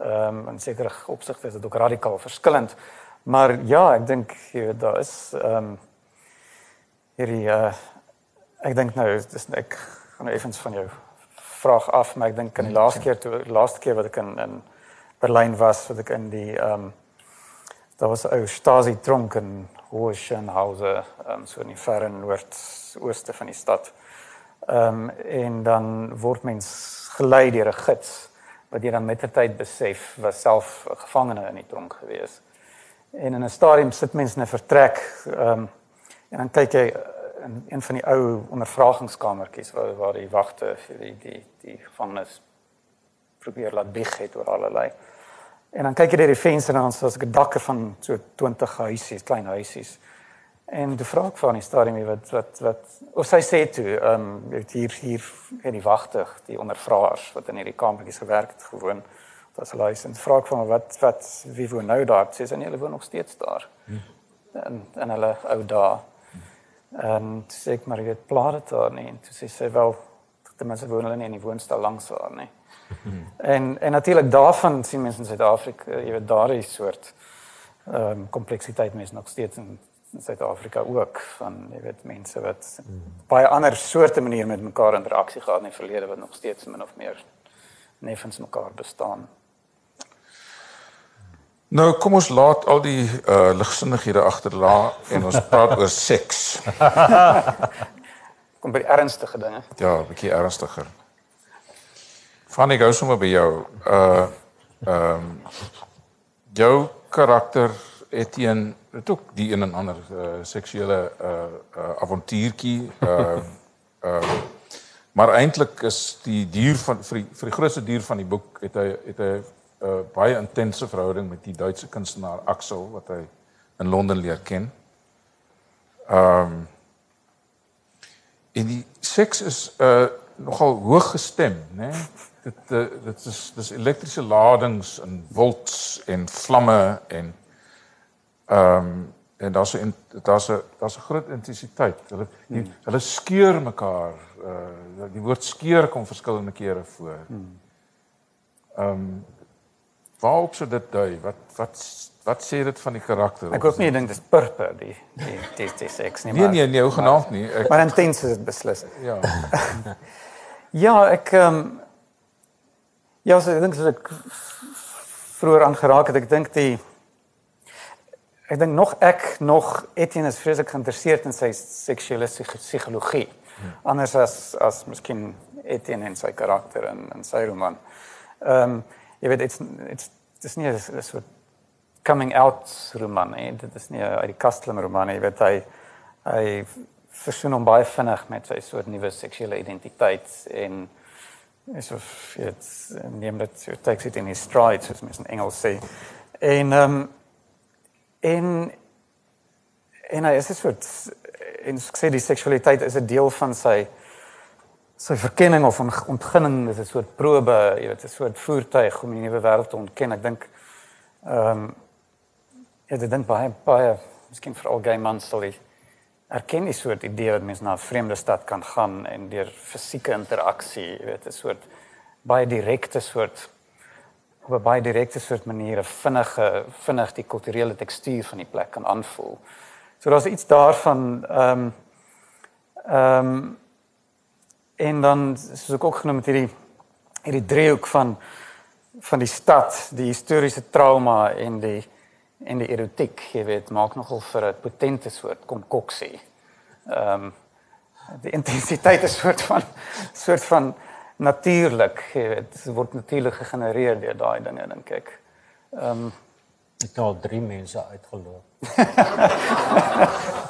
Ehm um, in sekere opsigte is dit ook radikaal verskillend. Maar ja, ek dink jy weet daar is ehm um, hierdie uh ek dink nou dis ek gaan nou effens van jou vraag af, maar ek dink aan die laaste keer toe laaste keer wat ek in in Berlyn was, wat ek in die ehm um, daar was 'n ou Stasi tronk in Hohenhausen, um, so in die verre noordooste van die stad. Ehm um, en dan word mens gelei deur 'n gids wat jy dan met die tyd besef was self 'n gevangene in die tronk gewees. En in 'n stadium sit mense in 'n vertrek ehm um, en dan kyk jy in een van die ou ondervragingskamertjies waar waar die wagte vir die die die gevangenes probeer laat bieg het oor allerlei. En dan kyk jy deur die venster en dan soos 'n dakke van so 20 huisies, klein huisies. En die vraag van die stadium wat wat wat of sy sê toe, ehm um, hier hier in die wagte, die ondervraers wat in hierdie kamertjies gewerk het gewoon. Is luister en vra ek van wat wat wie woon nou daar? Sê sy nee, hulle woon nog steeds daar. Hmm. En en hulle ou daar. En toe sê ek maar jy weet pla dit daar nie. En toe sê sy wel ten minste woon hulle nie in die woonstel langs daar nie. En en natuurlik daarvan sien mense in Suid-Afrika, jy weet daardie soort ehm um, kompleksiteit mense nog steeds in, in Suid-Afrika ook van jy weet mense wat baie ander soorte maniere met mekaar interaksie gehad in die verlede wat nog steeds min of meer neffens mekaar bestaan. Nou kom ons laat al die uh ligsinnighede agterla en ons praat oor seks. Kom by ernstige dinge. Ja, 'n bietjie ernstiger. Van ek gou sommer by jou. Uh ehm um, jou karakter Etienne het ook die een en ander uh, seksuele uh, uh avontuurtjie uh uh maar eintlik is die dier van vir die, vir die grootste dier van die boek het hy het hy 'n uh, baie intense verhouding met die Duitse kunstenaar Axel wat hy in Londen leer ken. Ehm um, en die seks is uh nogal hoog gestem, né? Nee? Dit uh, dit is dis elektriese ladings en volts en vlamme en ehm um, en daar's 'n daar's 'n daar's 'n groot intensiteit. Hulle die, hmm. hulle skeur mekaar. Uh die woord skeur kom verskillende kere voor. Hmm. Ehm um, waarop sou dit dui? Wat wat wat sê dit van die karakter? Ek hoop nie jy dink dis purper die die die, die seks nie nee, maar. Nee nee, nee, genaamd nie. Ek, maar intens is dit beslis. Ja. ja, ek ehm um, Ja, so, ek dink as ek vroeër aangeraak het, ek dink die ek dink nog ek nog Etienne is vreeslik geïnteresseerd in sy seksuele psigologie. Hmm. Anders as as miskien Etienne en sy karakter in in sy roman. Ehm um, jy weet dit's dit's dis nie 'n soort coming out roman nie. Dit is nie uit die kastelem roman nie. Jy weet hy hy versoen hom baie vinnig met sy soort nuwe seksuele identiteit en is of dit neem dit so takes it in his stride soos mens in Engels sê. En ehm um, en en hy is 'n soort en sê die seksualiteit is 'n deel van sy sy verkenning of ontginning, dit is 'n soort probe, jy weet, 'n soort voertuig om die nuwe wêreld te ontken. Ek dink ehm um, ja, ek dink baie baie miskien vir al gay mans sal hy erken die soort idee dat mens na 'n vreemde stad kan gaan en deur fisieke interaksie, jy weet, 'n soort baie direkte soort op 'n baie direkte soort manier vinnige vinnig die kulturele tekstuur van die plek kan aanvoel. So daar's iets daarvan ehm um, ehm um, en dan soos ek ook genoem het hierdie hierdie driehoek van van die stad, die historiese trauma en die en die erotiek, jy weet, maak nogal vir 'n potente soort konkoksie. Ehm um, die intensiteit is soort van soort van natuurlik, jy weet, dit word natuurlik gegenereer deur daai dinge dink ek. Ehm um, ek het al 3 mense uitgeloop.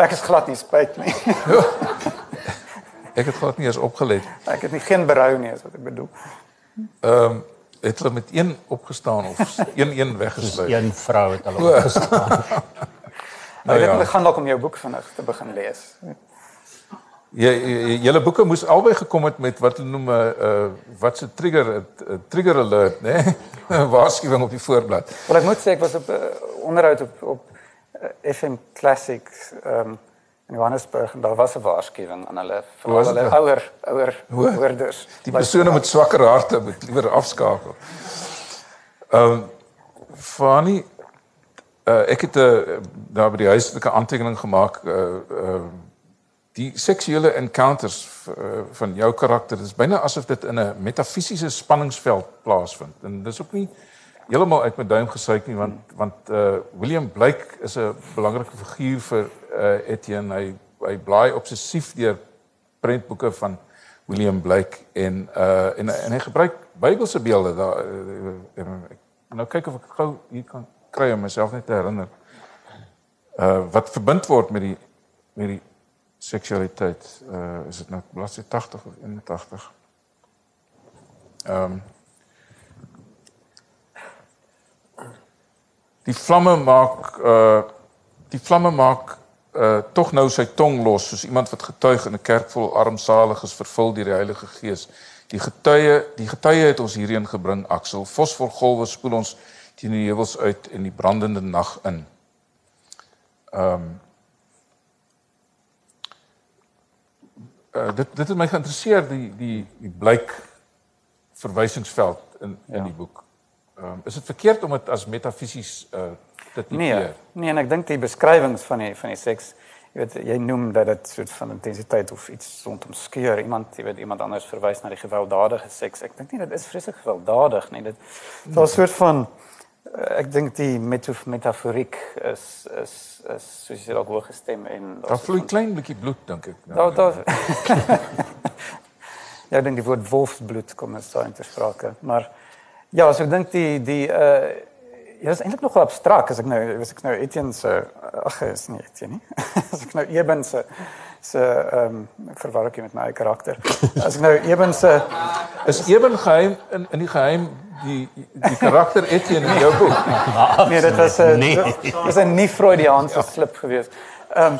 Ek is glad nie spyt nie. ek het glad nie eens opgelet. Ek het nie geen berou nie, is wat ek bedoel. Ehm um, het hulle met een opgestaan of een een weggesluit. Een vrou het hulle opgestaan. nou, ja. Ek gaan dalk om jou boek vinnig te begin lees. Julle boeke moes albei gekom het met wat hulle noem 'n uh, uh, wat se trigger 'n uh, trigger alert, né? Nee? Waarskuwing op die voorblad. Wel ek moet sê ek was op uh, onderhoud op op uh, FM Classic um, in Johannesburg en daar was 'n waarskuwing aan hulle vir hulle ouer ouer hoorders. Die persone met swakker harte moet liewer afskakel. Ehm um, Fanny uh, ek het 'n uh, daar by die huislike aantekening gemaak uh uh die seksuele encounters uh, van jou karakter is byna asof dit in 'n metafisiese spanningsveld plaasvind. En dis ook nie heeltemal uit my duim gesuik nie want want uh William Blake is 'n belangrike figuur vir uh Etienne. Hy hy blaai obsessief deur prentboeke van William Blake en uh en en hy gebruik Bybelse beelde daar uh, nou kyk of ek gou hier kan kry om myself net te herinner uh wat verbind word met die met die seksualiteit uh is dit nou bladsy 80 of 81 ehm um, die vlamme maak uh die vlamme maak uh tog nou sy tong los soos iemand wat getuig in 'n kerk vol armsaliges vervul deur die Heilige Gees. Die getuie, die getuie het ons hierheen gebring, Axel. Fosforgolwe spoel ons teen die heuwels uit en die brandende nag in. Ehm um, uh, dit dit het my geïnteresseer die die die blyk verwysingsveld in in ja. die boek. Ehm um, is dit verkeerd om dit as metafisies uh te tipeer? Nee, nee en ek dink die beskrywings van die van die seks, jy weet jy noem dat dit soort van intensiteit of iets rondom skeur iemand, jy weet iemand anders verwys na die gewelddadige seks. Ek dink nie dit is vreeslik gewelddadig nie. Dit is 'n soort van ek dink die metaf metaforiek is is is soos jy dalk hoor gestem en Daar vloei klein bietjie bloed dink ek. daar daar Ja, ek dink die woord wolfsbloed kom as daar in te sprake. Maar ja, so ek dink die die uh ja, is eintlik nogal abstrakt as ek nou as ek nou Etienne se ag is nie Etienne nie. as ek nou Eben se se ehm um, verwar ek met my eie karakter. As ek nou Eben se Is ewen geheim in in die geheim die die karakter Etienne in jou boek. nee, dit was 'n Nee. was 'n nie Freudiaanse slip geweest. Ehm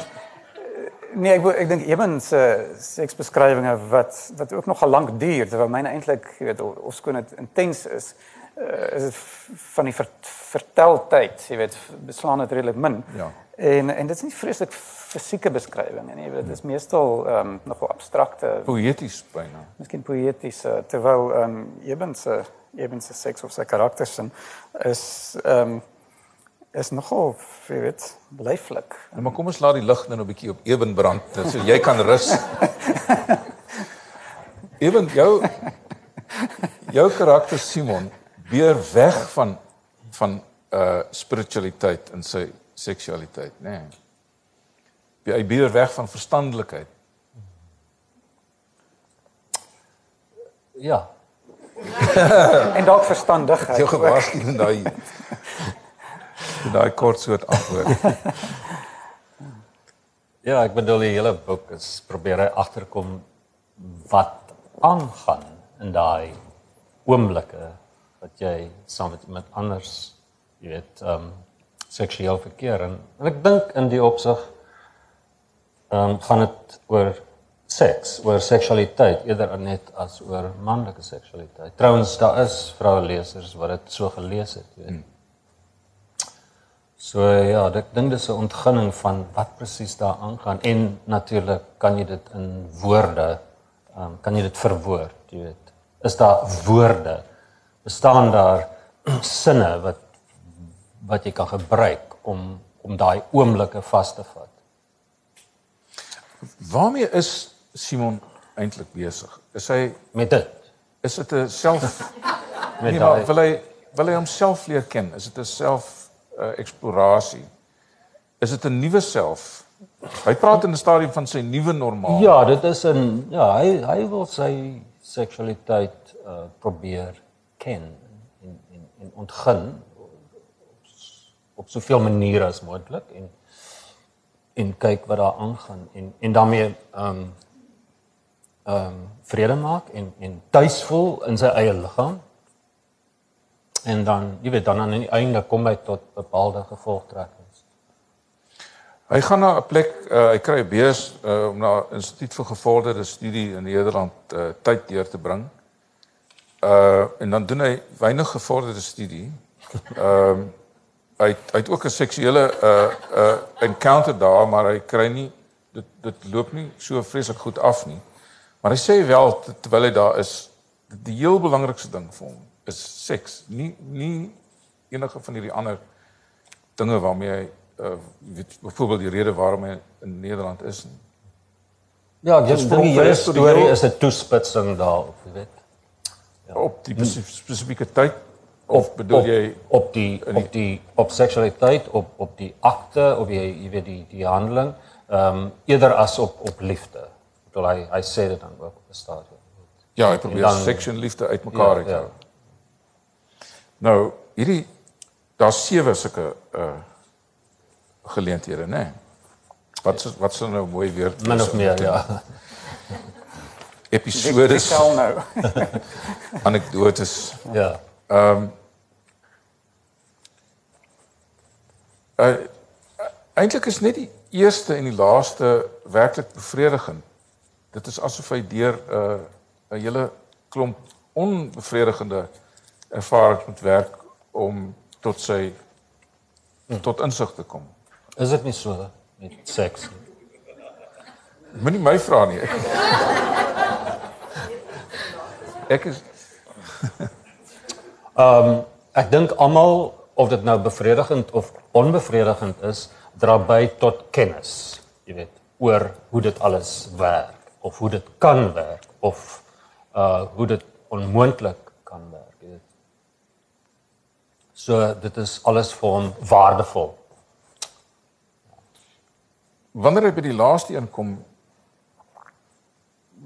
nee, ek ek dink Eben se seksbeskrywinge wat wat ook nogal lank duur, terwyl myne eintlik, jy weet, of- ofskoon dit intens is, uh, is dit van die ver, verteltyd, jy weet, beslaan dit redelik min. Ja. En en dit is nie vreeslik fisieke beskrywinge nie, dit is meestal ehm um, nogal abstrakte Poeties byna. miskien poëtiese terwyl ehm um, Eben se Eben se seks of sy karakters in is ehm um, is nogal jy weet leiflik. Nou maar kom ons laat die lig nou 'n bietjie op ewen brand so jy kan rus. Ewen jou jou karakter Simon beer weg van van uh spiritualiteit in sy seksualiteit, nê. Nee. Hy beer weg van verstandelikheid. Ja. En dalk verstandigheid. Jou ook. gewaarsku in daai in daai kort soort antwoord. Ja, ek bedoel die hele boek is probeer hy agterkom wat aangaan in daai oomblikke wat jy saam met iemand anders, jy weet, ehm um, seksueel verkeer en, en ek dink in die opsig ehm um, gaan dit oor seks, oor seksualiteit eerder net as oor manlike seksualiteit. Trouwens daar is vroue lesers wat dit so gelees het, weet. So ja, ek dink dis 'n ontginning van wat presies daar aangaan en natuurlik kan jy dit in woorde, ehm um, kan jy dit verwoord, jy weet. Is daar woorde? Bestaan daar sinne wat wat jy kan gebruik om om daai oomblikke vas te vat? Waarmee is Simon eintlik besig? Is hy Met dit. is dit 'n self Met nee, maar wil hy wil hy homself leer ken? Is dit 'n self uh, eksplorasie? Is dit 'n nuwe self? Hy praat in 'n stadium van sy nuwe normaal. Ja, dit is 'n ja, hy hy wil sy seksualiteit uh probeer ken en en en ontgin op soveel maniere as moontlik en en kyk wat daar aangaan en en daarmee ehm um, ehm um, vrede maak en en tuis voel in sy eie liggaam. En dan, jy weet, dan aan die einde kom hy tot bepaalde gevolgtrekkings. Hy gaan na 'n plek, uh, hy kry 'n beurs uh, om na 'n instituut vir gevorderde studie in Nederland uh, tyd deur te bring. Uh en dan doen hy weinig gevorderde studie. Ehm uh, hy het- hy het ook 'n seksuele uh uh encounter daar, maar hy kry nie dit dit loop nie so vreeslik goed af nie. Maar hy sê wel terwyl hy daar is, die heel belangrikste ding vir hom is seks, nie nie enige van hierdie ander dinge waarmee hy uh weet byvoorbeeld die rede waarom hy in Nederland is. Nie. Ja, Dis dink die hele storie is 'n toespitsing daarop, jy weet. Op die spesi- spesifieke tyd of bedoel op, jy op die op die op seksualiteit, op op die akte, op jy jy weet die die handeling, ehm um, eerder as op op liefde. Ek bedoel hy hy sê dit dan ook op 'n stadium. ja, hy probeer dan- seks en liefde uitmekaar Ja, uit ja. hou. Nou, hierdie daar's sewe sulke uh geleenthede, né? Nee. Wat is wat sou nou mooi weer Min of meer, ja. episodes, Vertel nou. anekdotes. Ja. Uh eintlik is net die eerste en die laaste werklik bevredigend. Dit is asof hy deur 'n uh, 'n hele klomp onbevredigende ervarings moet werk om tot sy tot insig te kom. Is dit nie so met seks nie? Moenie my vra nie. Ek, ek is Ek dink almal of dit nou bevredigend of onbevredigend is, dra by tot kennis, jy weet, oor hoe dit alles werk of hoe dit kan werk of uh hoe dit onmoontlik kan werk, jy weet. So dit is alles vir hom waardevol. Wanneer hy by die laaste een kom,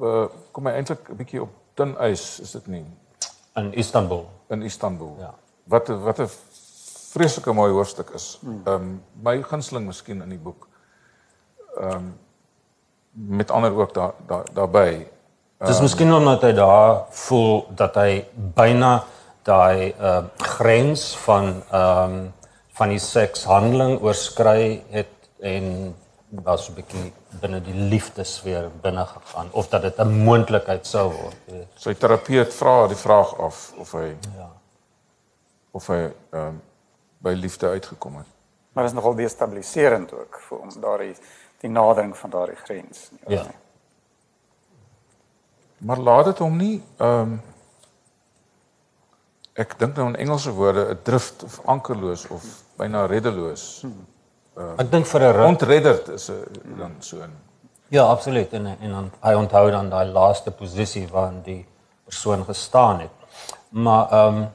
uh, kom hy eintlik 'n bietjie op dun ys, is dit nie? in Istanbul. In Istanbul. Ja. Wat wat 'n vreeslike mooi hoofstuk is. Ehm um, my gunsteling miskien in die boek. Ehm um, met ander ook daar daar daarbey. Dis miskien omdat hy daar voel dat hy byna daai uh grens van ehm um, van die sekshandeling oorskry het en was 'n bietjie binne die liefdesfeer binne gegaan of dat dit 'n moontlikheid sou word. Sy terapeut vra die vraag af of hy Ja. of hy ehm um, by liefde uitgekom het. Maar dit is nogal destabiliserend ook vir om daardie die nadering van daardie grens. Ja. Maar laat dit hom nie ehm um, ek dink nou in Engelse woorde 'n drift of ankerloos of byna reddeloos. Ek dink vir 'n Ontredderd is 'n dan so 'n Ja, absoluut en en dan hy onthou dan daai laaste posisie waarin die persoon gestaan het. Maar ehm um,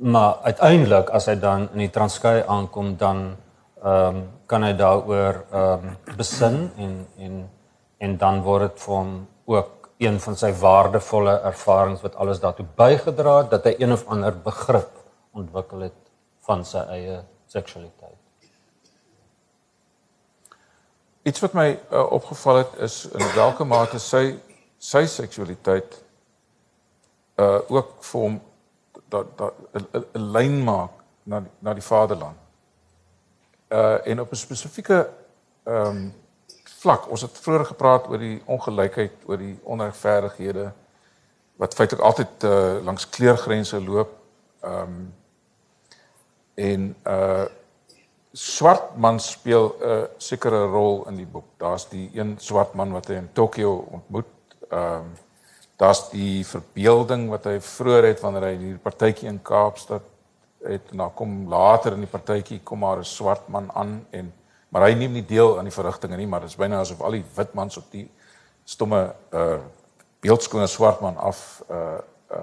maar uiteindelik as hy dan in die Transkei aankom dan ehm um, kan hy daaroor ehm um, besin en en en dan word dit vir hom ook een van sy waardevolle ervarings wat alles daartoe bygedra het dat hy een of ander begrip ontwikkel het van sy eie seksualiteit. Iets wat my uh, opgeval het is in watter mate sy sy seksualiteit uh ook vir hom dat dat 'n lyn maak na na die vaderland. Uh en op 'n spesifieke ehm um, vlak, ons het vroeër gepraat oor die ongelykheid, oor die onregverdighede wat feitelik altyd uh langs kleurgrense loop. Ehm um, en uh swart man speel 'n sekere rol in die boek. Daar's die een swart man wat hy in Tokio ontmoet. Ehm um, daar's die verbeelding wat hy vroeër het wanneer hy hier partytjie in Kaapstad het en dan kom later in die partytjie kom maar 'n swart man aan en maar hy neem nie deel aan die verrigtinge nie, maar dit is byna asof al die wit mans op die stomme uh beeldskone swart man af uh uh,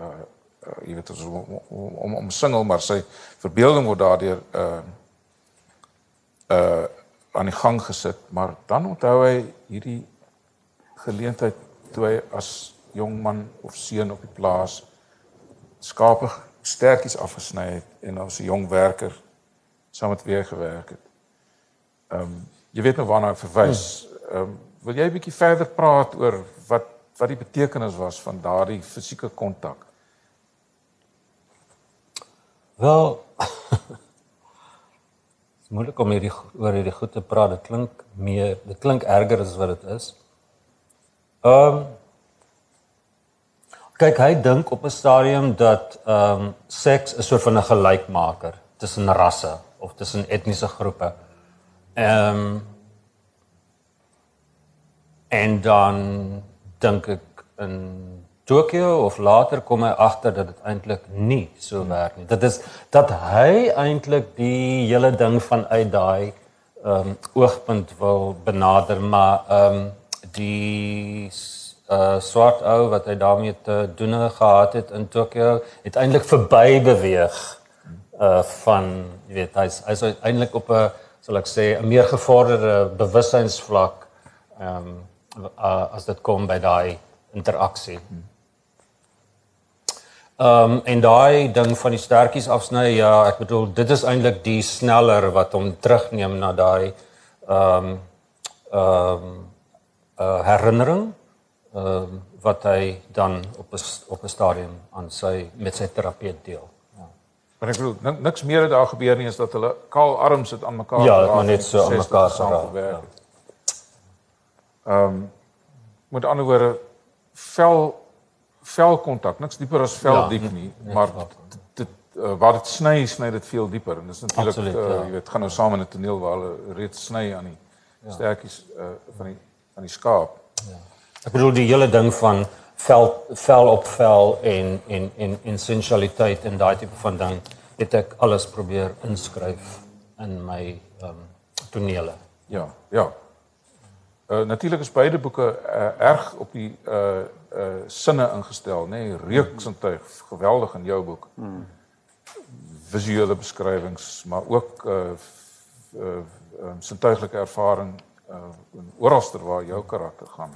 uh jy weet om om om, om singel maar sy verbeelding word daardeur uh uh aan die gang gesit, maar dan onthou hy hierdie geleentheid toe hy as jong man of seun op die plaas skape sterkies afgesny het en as 'n jong werker saam met hy gewerk het. Ehm um, jy weet nou waarna ek verwys. Ehm um, wil jy 'n bietjie verder praat oor wat wat die betekenis was van daardie fisieke kontak? Wel Dit is moeilik om hierdie oor hierdie goed te praat. Dit klink meer, dit klink erger as wat dit is. Ehm um, Kyk, hy dink op 'n stadium dat ehm um, seks 'n soort van 'n gelykmaker tussen rasse of tussen etniese groepe. Ehm um, en dan dink ek in Tokio of later kom hy agter dat dit eintlik nie so werk nie. Dit is dat hy eintlik die hele ding vanuit daai ehm um, oogpunt wil benader, maar ehm um, die uh swart ou wat hy daarmee te doen gehad het in Tokio het eintlik verby beweeg uh van jy weet hy's hy's eintlik op 'n sal ek sê 'n meer gevorderde bewussynsvlak ehm um, uh, as dit kom by daai interaksie. Ehm um, en daai ding van die stertjies afsny ja, ek bedoel dit is eintlik die sneller wat hom terugneem na daai ehm um, ehm um, uh, herinnering ehm um, wat hy dan op 'n op 'n stadium aan sy met sy terapeut deel. Maar ek bedoel nik- niks meer het daar gebeur nie is dat hulle kaal arms het aan mekaar Ja, het maar net so aan 60 mekaar geraak, ja. Ehm um, met ander woorde vel vel kontak, niks dieper as vel Ja, diep nie, net maar wat. dit uh, waar dit sny, sny dit veel dieper en dis natuurlik uh, ja. jy weet gaan nou saam in 'n toneel waar hulle reeds sny aan die ja. stertjies uh, van die van die skaap. Ek bedoel die hele ding van vel vel op vel en en en en sensualiteit en daai tipe van ding het ek alles probeer inskryf in my ehm um, tonele. Ja, ja. Uh, natuurlik is beide boeke uh, erg op die uh uh sinne ingestel, nê? Nee? Reuksintuig, geweldig in jou boek. Hmm. visuele beskrywings, maar ook uh uh um, sintuiglike ervaring uh oralster waar jou karakter gaan.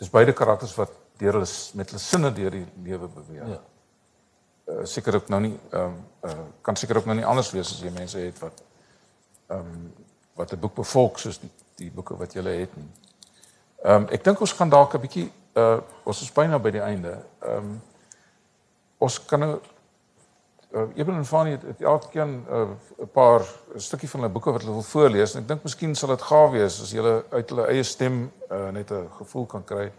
Dis beide karakters wat deur hulle met hulle sinne deur die lewe beweeg. Ja. Uh seker ook nou nie um uh kan seker ook nou nie anders wees as jy mense het wat um wat 'n boek bevolk soos die, die boeke wat jy het nie. Um ek dink ons gaan dalk 'n bietjie uh ons is byna by die einde. Um ons kan nou uh, Eben en Fanny het, het elke keer 'n uh, paar 'n stukkie van hulle boeke wat hulle wil voorlees en ek dink miskien sal dit gaaf wees as julle uit hulle eie stem uh, net 'n gevoel kan kry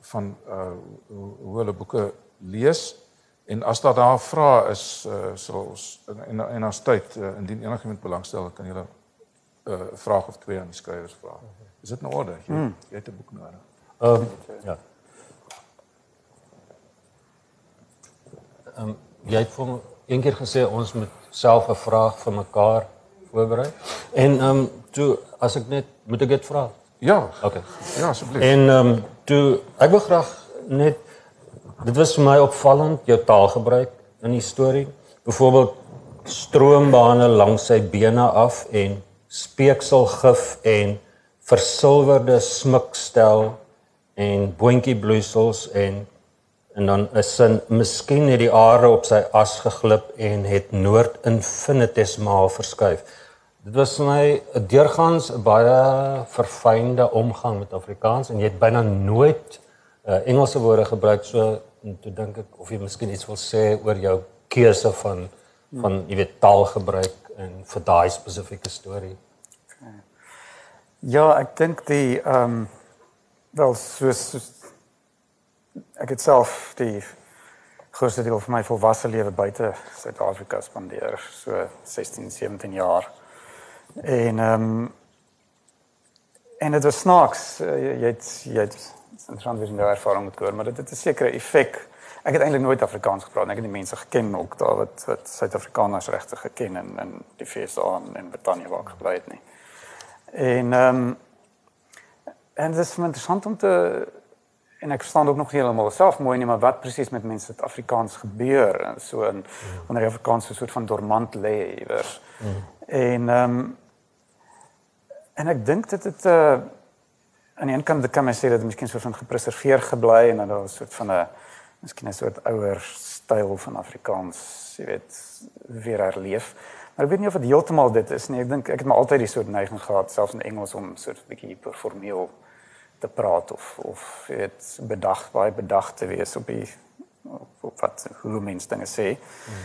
van uh hoe, hoe hulle boeke lees en as daar daar vrae is uh, sal ons en en as tyd uh, indien enigiemand belangstel kan julle 'n uh, vraag of twee aan die skrywers vra. Is dit in orde? Jy, hmm. jy het 'n boek nodig. Ehm um, ja. Ehm um, jy het vir een keer gesê ons moet self 'n vraag vir mekaar voorberei. En ehm um, toe as ek net moet ek dit vra? Ja. Okay. Ja, asseblief. En ehm um, toe ek wil graag net dit was vir my opvallend jou taalgebruik in die storie. Byvoorbeeld stroombane langs sy bene af en speekselgif en versilverde smikstel en boontjie bloeisels en en dan is sin miskien het die aarde op sy as geglip en het noord infinitesimaal verskuif. Dit was my deurgangs 'n baie verfynde omgang met Afrikaans en jy het byna nooit uh, Engelse woorde gebruik so toe dink ek of jy miskien iets wil sê oor jou keuse van van jy weet taalgebruik en vir daai spesifieke storie. Ja, ek dink die ehm um, wel soos, soos ek het self die grootste deel van my volwasse lewe buite Suid-Afrika spandeer, so 16, 17 jaar. En ehm um, en dit was snaaks, uh, jy, het jy het interessant wie nou ervaring met hoor, maar dit het 'n sekere effek. Ek het eintlik nooit Afrikaans gepraat, ek het die mense geken ook daar wat wat Suid-Afrikaners regtig geken in in die FSA en in Brittanje waar ek gebly het nie. En ehm um, en dit is interessant om te en ek verstaan ook nog nie heeltemal self mooi nie, maar wat presies met mense met Afrikaans gebeur en so in wanneer jy Afrikaans so 'n soort van dormant lê iewers. Mm. En ehm um, en ek dink dit het 'n uh, eh, aan die een kant kan mens sê dat dit miskien so van gepreserveer gebly en dat daar 'n soort van 'n miskien 'n soort ouer styl van Afrikaans, jy weet, weer herleef. Maar ek weet nie of dit heeltemal dit is nie. Ek dink ek het maar altyd die soort neiging gehad selfs in Engels om so 'n bietjie hiperformeel te praat of of weet bedag baie bedag te wees op die op, op wat hoe mense dinge sê. Hmm.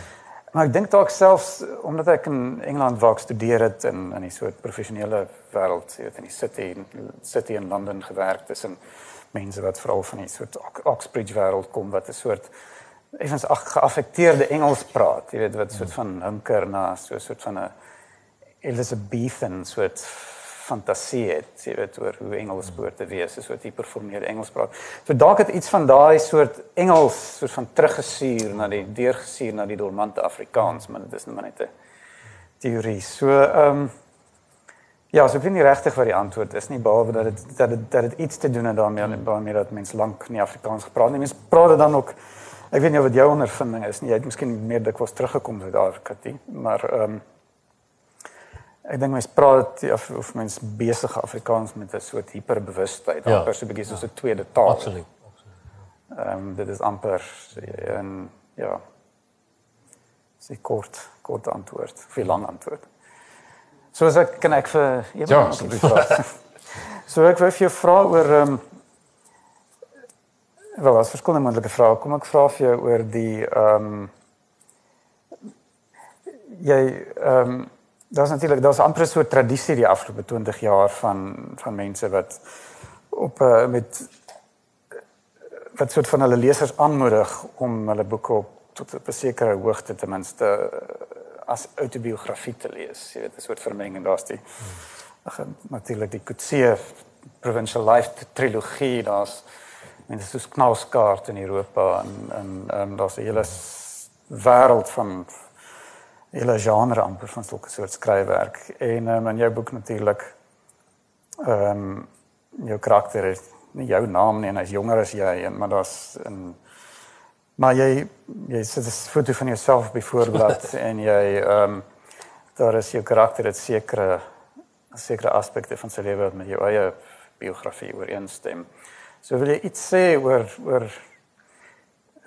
Maar ek dink dalk selfs omdat ek in Engeland wou studeer het in in die soort professionele wêreld, jy weet in die city city in Londen gewerk tussen mense wat veral van die soort Oxbridge wêreld kom wat 'n soort effens geaffekteerde Engels praat, jy weet wat soort van hunker na so 'n soort van 'n Elizabethan soort fantasie het, jy weet oor hoe Engels behoort te wees, so 'n soort hiperformele Engels praat. So dalk het iets van daai soort Engels soort van teruggesuur na die deurgesuur na die dormante Afrikaans, maar dit is net maar net 'n teorie. So ehm um, ja, so vind nie regtig wat die antwoord is nie, behalwe dat dit dat dit dat dit iets te doen het daarmee, daarmee dat mense lank nie Afrikaans gepraat nie. Mense praat dit dan ook Ek weet nie wat jou ondervinding is nie. Jy het miskien meer dikwels teruggekom uit Afrika toe, maar ehm um, ek dink mense praat of, of mense besige Afrikaans met 'n soort hiperbewustheid, ja, amper so 'n bietjie soos 'n ja, tweede taal. Absoluut. Ehm um, dit is amper en ja. Sy kort kort antwoord, vir lang antwoord. So as ek kan ek vir Ja, asseblief. so ek wil vir jou vra oor ehm um, Wel, as verskillende moontlike vrae. Kom ek vra vir jou oor die ehm um, jy ehm um, daar's natuurlik daar's amper so 'n tradisie die afgelope 20 jaar van van mense wat op uh, met wat soort van hulle lesers aanmoedig om hulle boeke op tot 'n sekere hoogte ten minste as autobiografie te lees. Jy weet, 'n soort vermenging daar's die hmm. natuurlik die Coetzee Provincial Life trilogie daar's mense soos Knauskaart in Europa en en en daar's 'n hele wêreld van hele genre amper van sulke soort skryfwerk en um, in jou boek natuurlik ehm um, jou karakter is nie jou naam nie en hy's jonger as jy en maar daar's in Maar jy jy sit 'n foto van jouself voorblad en jy ehm um, daar is jou karakter dit sekere sekere aspekte van sy lewe met jou eie biografie ooreenstem. So wil jy iets sê oor oor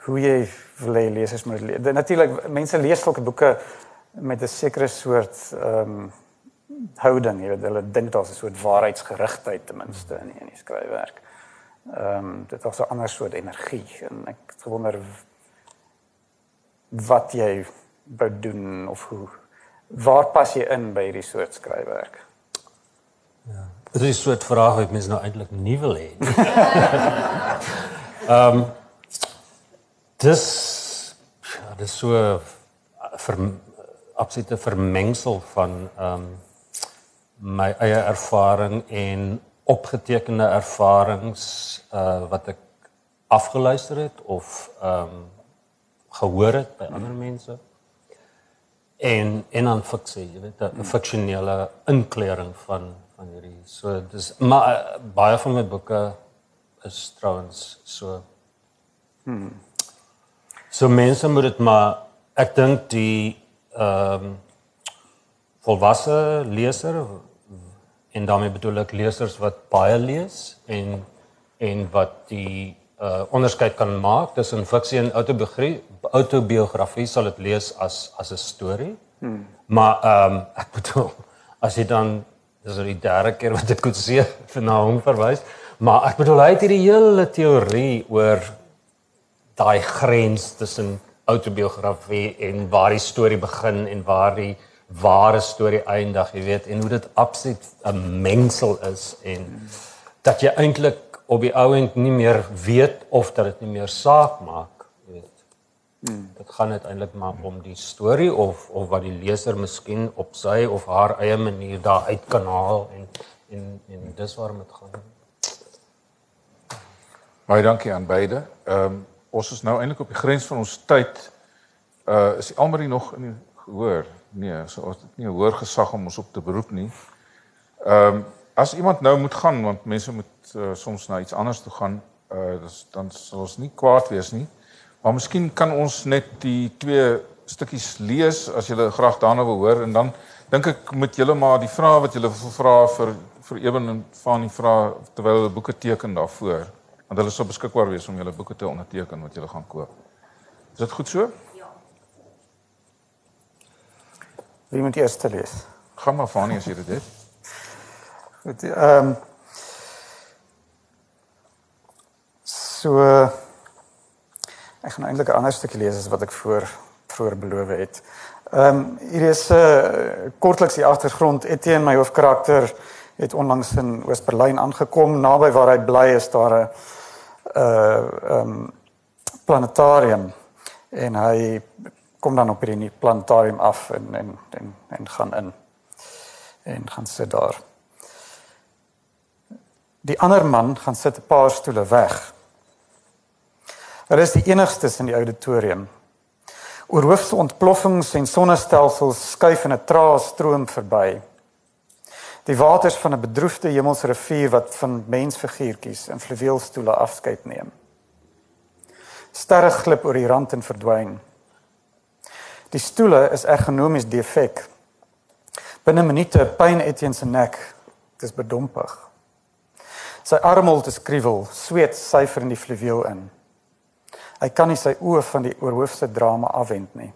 hoe jy wil hê lesers moet lees. Natuurlik mense lees sulke boeke met 'n sekere soort ehm um, houding, jy weet, hulle dink daar's 'n soort waarheidsgerigtheid ten minste in in die skryfwerk. Ehm um, dit was so 'n ander soort energie en ek het gewonder wat jy wou doen of hoe waar pas jy in by hierdie soort skryfwerk? Ja. Dit is 'n soort vraag wat mense nou eintlik nie wil hê nie. Ehm um, dis ja, dis so vir absolute vermengsel van ehm um, my eie ervaring en opgetekende ervarings uh wat ek afgeluister het of ehm um, gehoor het by ander mense. En en dan fiksie jy weet 'n fiksionele inkleuring van van hierdie. So dis maar uh, baie van my boeke is trouens so. Hmm. so mense moet dit maar ek dink die ehm um, volwasse leser en daarmee bedoel ek lesers wat baie lees en en wat die uh onderskeid kan maak tussen fiksie en autobiografie autobiografie sal dit lees as as 'n storie. Hmm. Maar ehm um, ek bedoel as jy dan dis al die derde keer wat ek kon sê vir na hom verwys, maar ek bedoel hy het hierdie hele teorie oor daai grens tussen autobiografie en waar die storie begin en waar die ware storie eindig, jy weet, en hoe dit absoluut 'n mengsel is en dat jy eintlik op die ou end nie meer weet of dat dit nie meer saak maak, jy weet. Hmm. Dit gaan uiteindelik maar om die storie of of wat die leser miskien op sy of haar eie manier daar uit kan haal en en en dis waarom dit gaan. Baie dankie aan beide. Ehm um, ons is nou eintlik op die grens van ons tyd. Uh is Almarie nog in die gehoor? Nee, so ons het nie 'n hoër gesag om ons op te beroep nie. Ehm um, as iemand nou moet gaan want mense moet uh, soms na iets anders toe gaan, uh dis dan sal ons nie kwaad wees nie. Maar miskien kan ons net die twee stukkies lees as jy graag daarna wil hoor en dan dink ek moet julle maar die vrae wat julle vra vir vir Eben en Fanie vra terwyl hulle boeke teken daarvoor want hulle sal beskikbaar wees om julle boeke te onderteken wat julle gaan koop. Is dit goed so? Ja. Wie moet eers te lees? Gaan maar Fanie as jy dit het. Goed. Ehm um, So ek gaan eintlik 'n ander stukkie lees as wat ek voor vroeër beloof het. Ehm um, hier is 'n uh, kortliks die agtergrond. Etienne, my hoofkarakter, het onlangs in Oos-Berlyn aangekom. Naby waar hy bly is daar 'n uh ehm um, planetarium en hy kom dan op hierdie planetarium af en en en en gaan in en gaan sit daar. Die ander man gaan sit 'n paar stoele weg. Hulle is die enigstes in die auditorium. Oorhoofse ontploffings en sonnestelsels skuif in 'n trae stroom verby. Die waters van 'n bedroefde hemelsrivier wat van mensfiguurtjies in fluweelstoele afskeid neem. Sterre glip oor die rand en verdwyn. Die stoele is ergonomies defek. Binne minute pyn Etienne se nek. Dit is bedompig. Sy armhol is skriwel, sweet syfer in die fluweel in. Hy kan nie sy oë van die oorhoofse drama afwend nie.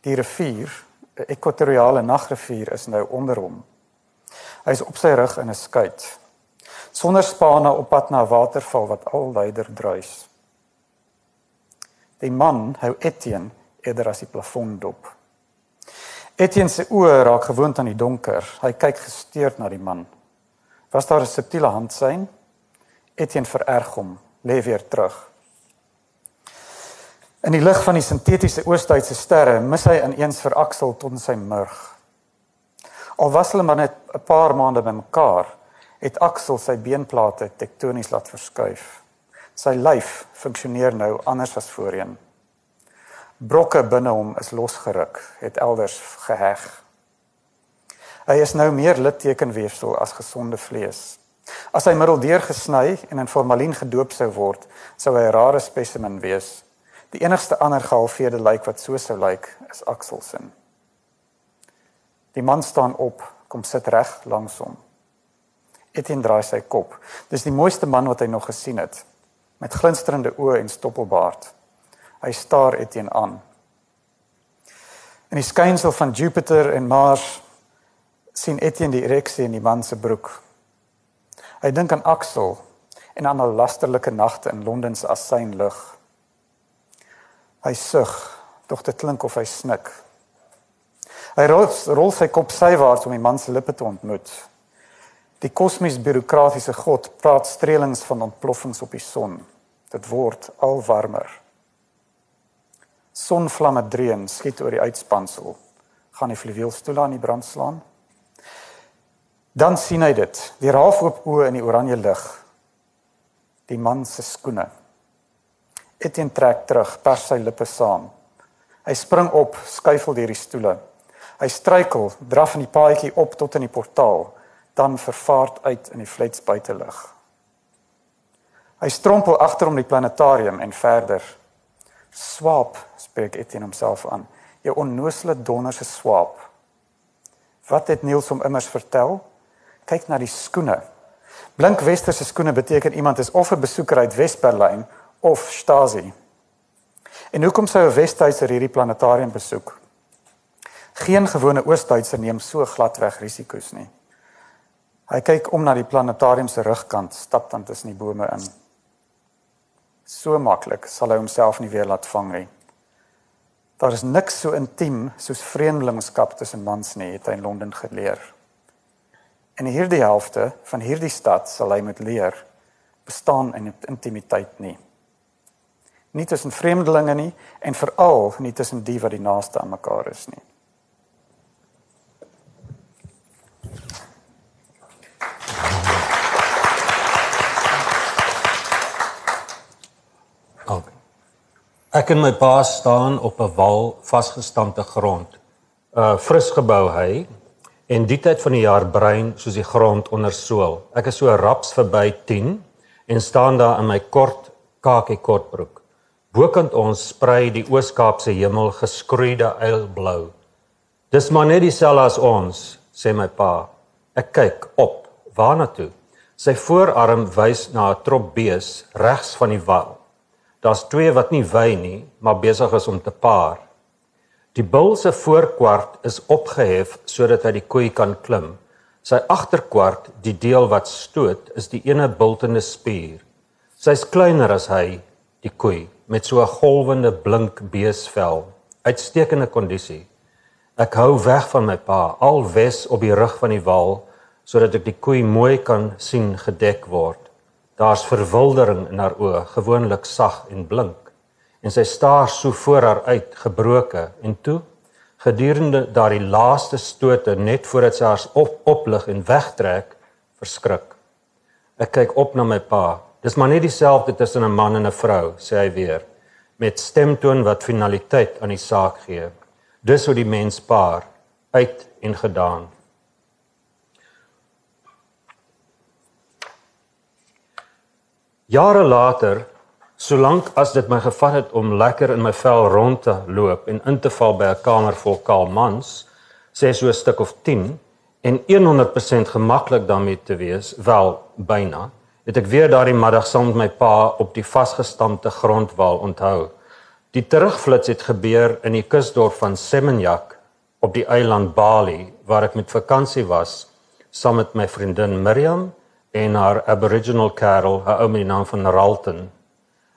Die rivier, 'n ekwatoriale nagrivier is nou onder hom. Hy is op sy rug in 'n skuit. Sonder spanne op pad na 'n waterval wat al luider druis. Die man hou Etienne eerder as die plafon dop. Etienne se oë raak gewoond aan die donker. Hy kyk gesteurd na die man. Was daar 'n subtiele handsein? Etienne vererg hom, lê weer terug. In die lig van die sintetiese oostduitse sterre mis hy ineens vir Axel tot in sy murg. Al was hulle maar net 'n paar maande bymekaar, het Axel sy beenplate tektonies laat verskuif. Sy lyf funksioneer nou anders as voorheen. Brokke binne hom is losgeruk, het elders geheg. Hy is nou meer littekenweefsel as gesonde vlees. As hy middeldeur gesny en in formalien gedoop sou word, sou hy 'n rare spesimen wees. Die enigste ander gehalveerde lijk wat so sou lyk is Axelsen. Die man staan op, kom sit reg langs hom. Etienne draai sy kop. Dis die mooiste man wat hy nog gesien het, met glinsterende oë en stoppelbaard. Hy staar Etienne aan. In die skynsel van Jupiter en Mars sien Etienne die ereksie in die man se broek. Hy dink aan Axel en aan 'n lasterlike nagte in Londen se asynlug. Hy sug, tog dit klink of hy snik. Hy rol, rol sy kop sywaarts om die man se lippe te ontmoet. Die kosmies bureaukratiese god praat strelings van ontploffings op die son. Dit word al warmer. Sonvlamme dreun skiet oor die uitspansel. Gaan die fluweelstoele aan die brand slaan? Dan sien hy dit, die raafoop oë in die oranje lig. Die man se skoene. Etienne trek terug, pers sy lippe saam. Hy spring op, skuifel deur die stoele. Hy struikel, draf in die paadjie op tot in die portaal, dan vervaart uit in die flits buitelug. Hy strompel agter om die planetarium en verder. Swaap, spreek Etienne homself aan. Jou onnoosle donderse swaap. Wat het Niels hom immers vertel? kyk na die skoene. Blink westerse skoene beteken iemand is of 'n besoeker uit Wes-Berlyn of Stasi. En hoekom sou 'n Wes-Duitser hierdie planetarium besoek? Geen gewone Oos-Duitser neem so gladweg risiko's nie. Hy kyk om na die planetarium se rugkant, stap dan tussen die bome in. So maklik sal hy homself nie weer laat vang nie. Daar is niks so intiem soos vreemdelingskap tussen mans nie, het hy in Londen geleer. En hierdie helfte van hierdie stad sal hy moet leer bestaan in intimiteit nie. Nie tussen vreemdelinge nie en veral nie tussen die wat die naaste aan mekaar is nie. Ek en my pa staan op 'n wal vasgestampte grond. 'n uh, Fris gebou hy en die tyd van die jaar brein soos die grond onder sool. Ek is so raps verby 10 en staan daar in my kort kakie kortbroek. Bokant ons sprei die Oos-Kaapse hemel geskroeide eilblou. Dis maar net dieselfde as ons, sê my pa. Ek kyk op. Waarna toe? Sy voorarm wys na 'n trop bees regs van die wal. Daar's twee wat nie wy nie, maar besig is om te paar. Die bul se voorkwart is opgehef sodat hy die koei kan klim. Sy agterkwart, die deel wat stoot, is die ene bultende spier. Sy's kleiner as hy, die koei, met so 'n golwende blink beesvel. Uitstekende kondisie. Ek hou weg van my pa, al wes op die rug van die wal, sodat ek die koei mooi kan sien gedek word. Daar's verwildering in haar oë, gewoonlik sag en blink. En sy staar so voor haar uit gebroke. En toe gedurende daardie laaste stote net voordat sy haar op oplig en wegtrek verskrik. Ek kyk op na my pa. Dis maar net dieselfde tussen 'n man en 'n vrou sê hy weer met stemtoon wat finaliteit aan die saak gee dis hoe die mens paar uit en gedaan Jare later Solank as dit my gevat het om lekker in my vel rond te loop en in te val by 'n kamer vol kaal mans, sê so 'n stuk of 10 en 100% gemaklik daarmee te wees, wel byna, het ek weer daardie middag saam met my pa op die vasgestampte grondwal onthou. Die terugflits het gebeur in die kusdorp van Seminyak op die eiland Bali waar ek met vakansie was saam met my vriendin Miriam en haar aboriginal kerel, 'n ou met die naam van Ralton.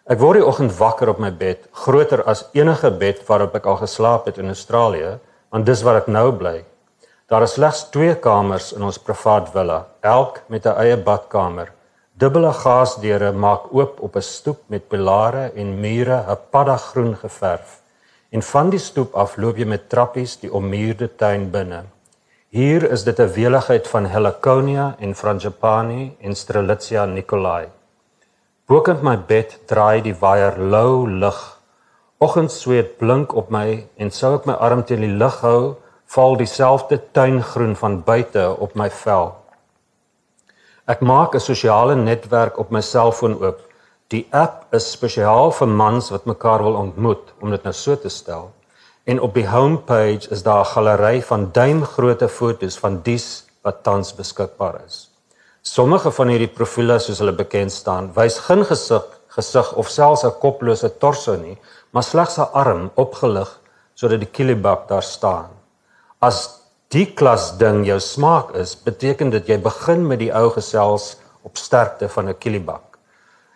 Ek word die oggend wakker op my bed, groter as enige bed waarop ek al geslaap het in Australië, want dis waar ek nou bly. Daar is slegs 2 kamers in ons privaat villa, elk met 'n eie badkamer. Dubbele gasdeure maak oop op 'n stoep met pilare en mure 'n paddagroen geverf. En van die stoep af loop jy met trappies die ommuurde tuin binne. Hier is dit 'n weligheid van Heliconia en Frangipani en Strelitzia nicolai. Bokant my bed draai die waier lou lig. Oggendsweet blink op my en sou ek my arm teen die lig hou, val dieselfde tuingroen van buite op my vel. Ek maak 'n sosiale netwerk op my selfoon oop. Die app is spesiaal vir mans wat mekaar wil ontmoet, om dit nou so te stel. En op die homepage is daar 'n galery van duimgrootte foto's van dies wat tans beskikbaar is. Sommige van hierdie profile soos hulle bekend staan, wys geen gesig, gesig of selfs 'n koplose torso nie, maar slegs 'n arm opgelig sodat die kilibak daar staan. As die klas ding jou smaak is, beteken dit jy begin met die ou gesels op sterkte van 'n kilibak.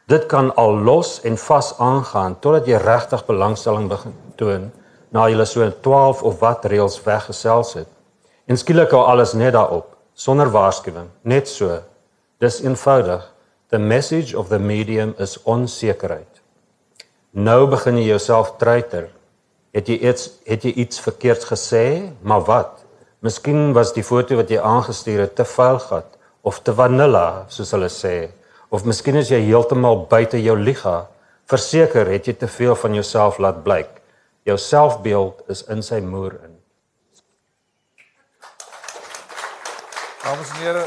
Dit kan al los en vas aangaan totdat jy regtig belangstelling begin toon na jy so 12 of wat reels weggesels het. En skielik hou alles net daarop, sonder waarskuwing, net so. Dis eenvoudig. The message of the medium is onsekerheid. Nou begin jy jouself treiter. Het jy iets het jy iets verkeerd gesê? Maar wat? Miskien was die foto wat jy aangestuur het te vuil gat of te vanilla, soos hulle sê, of miskien is jy heeltemal buite jou liga. Verseker het jy te veel van jouself laat blyk. Jou selfbeeld is in sy moer in. Dames en here,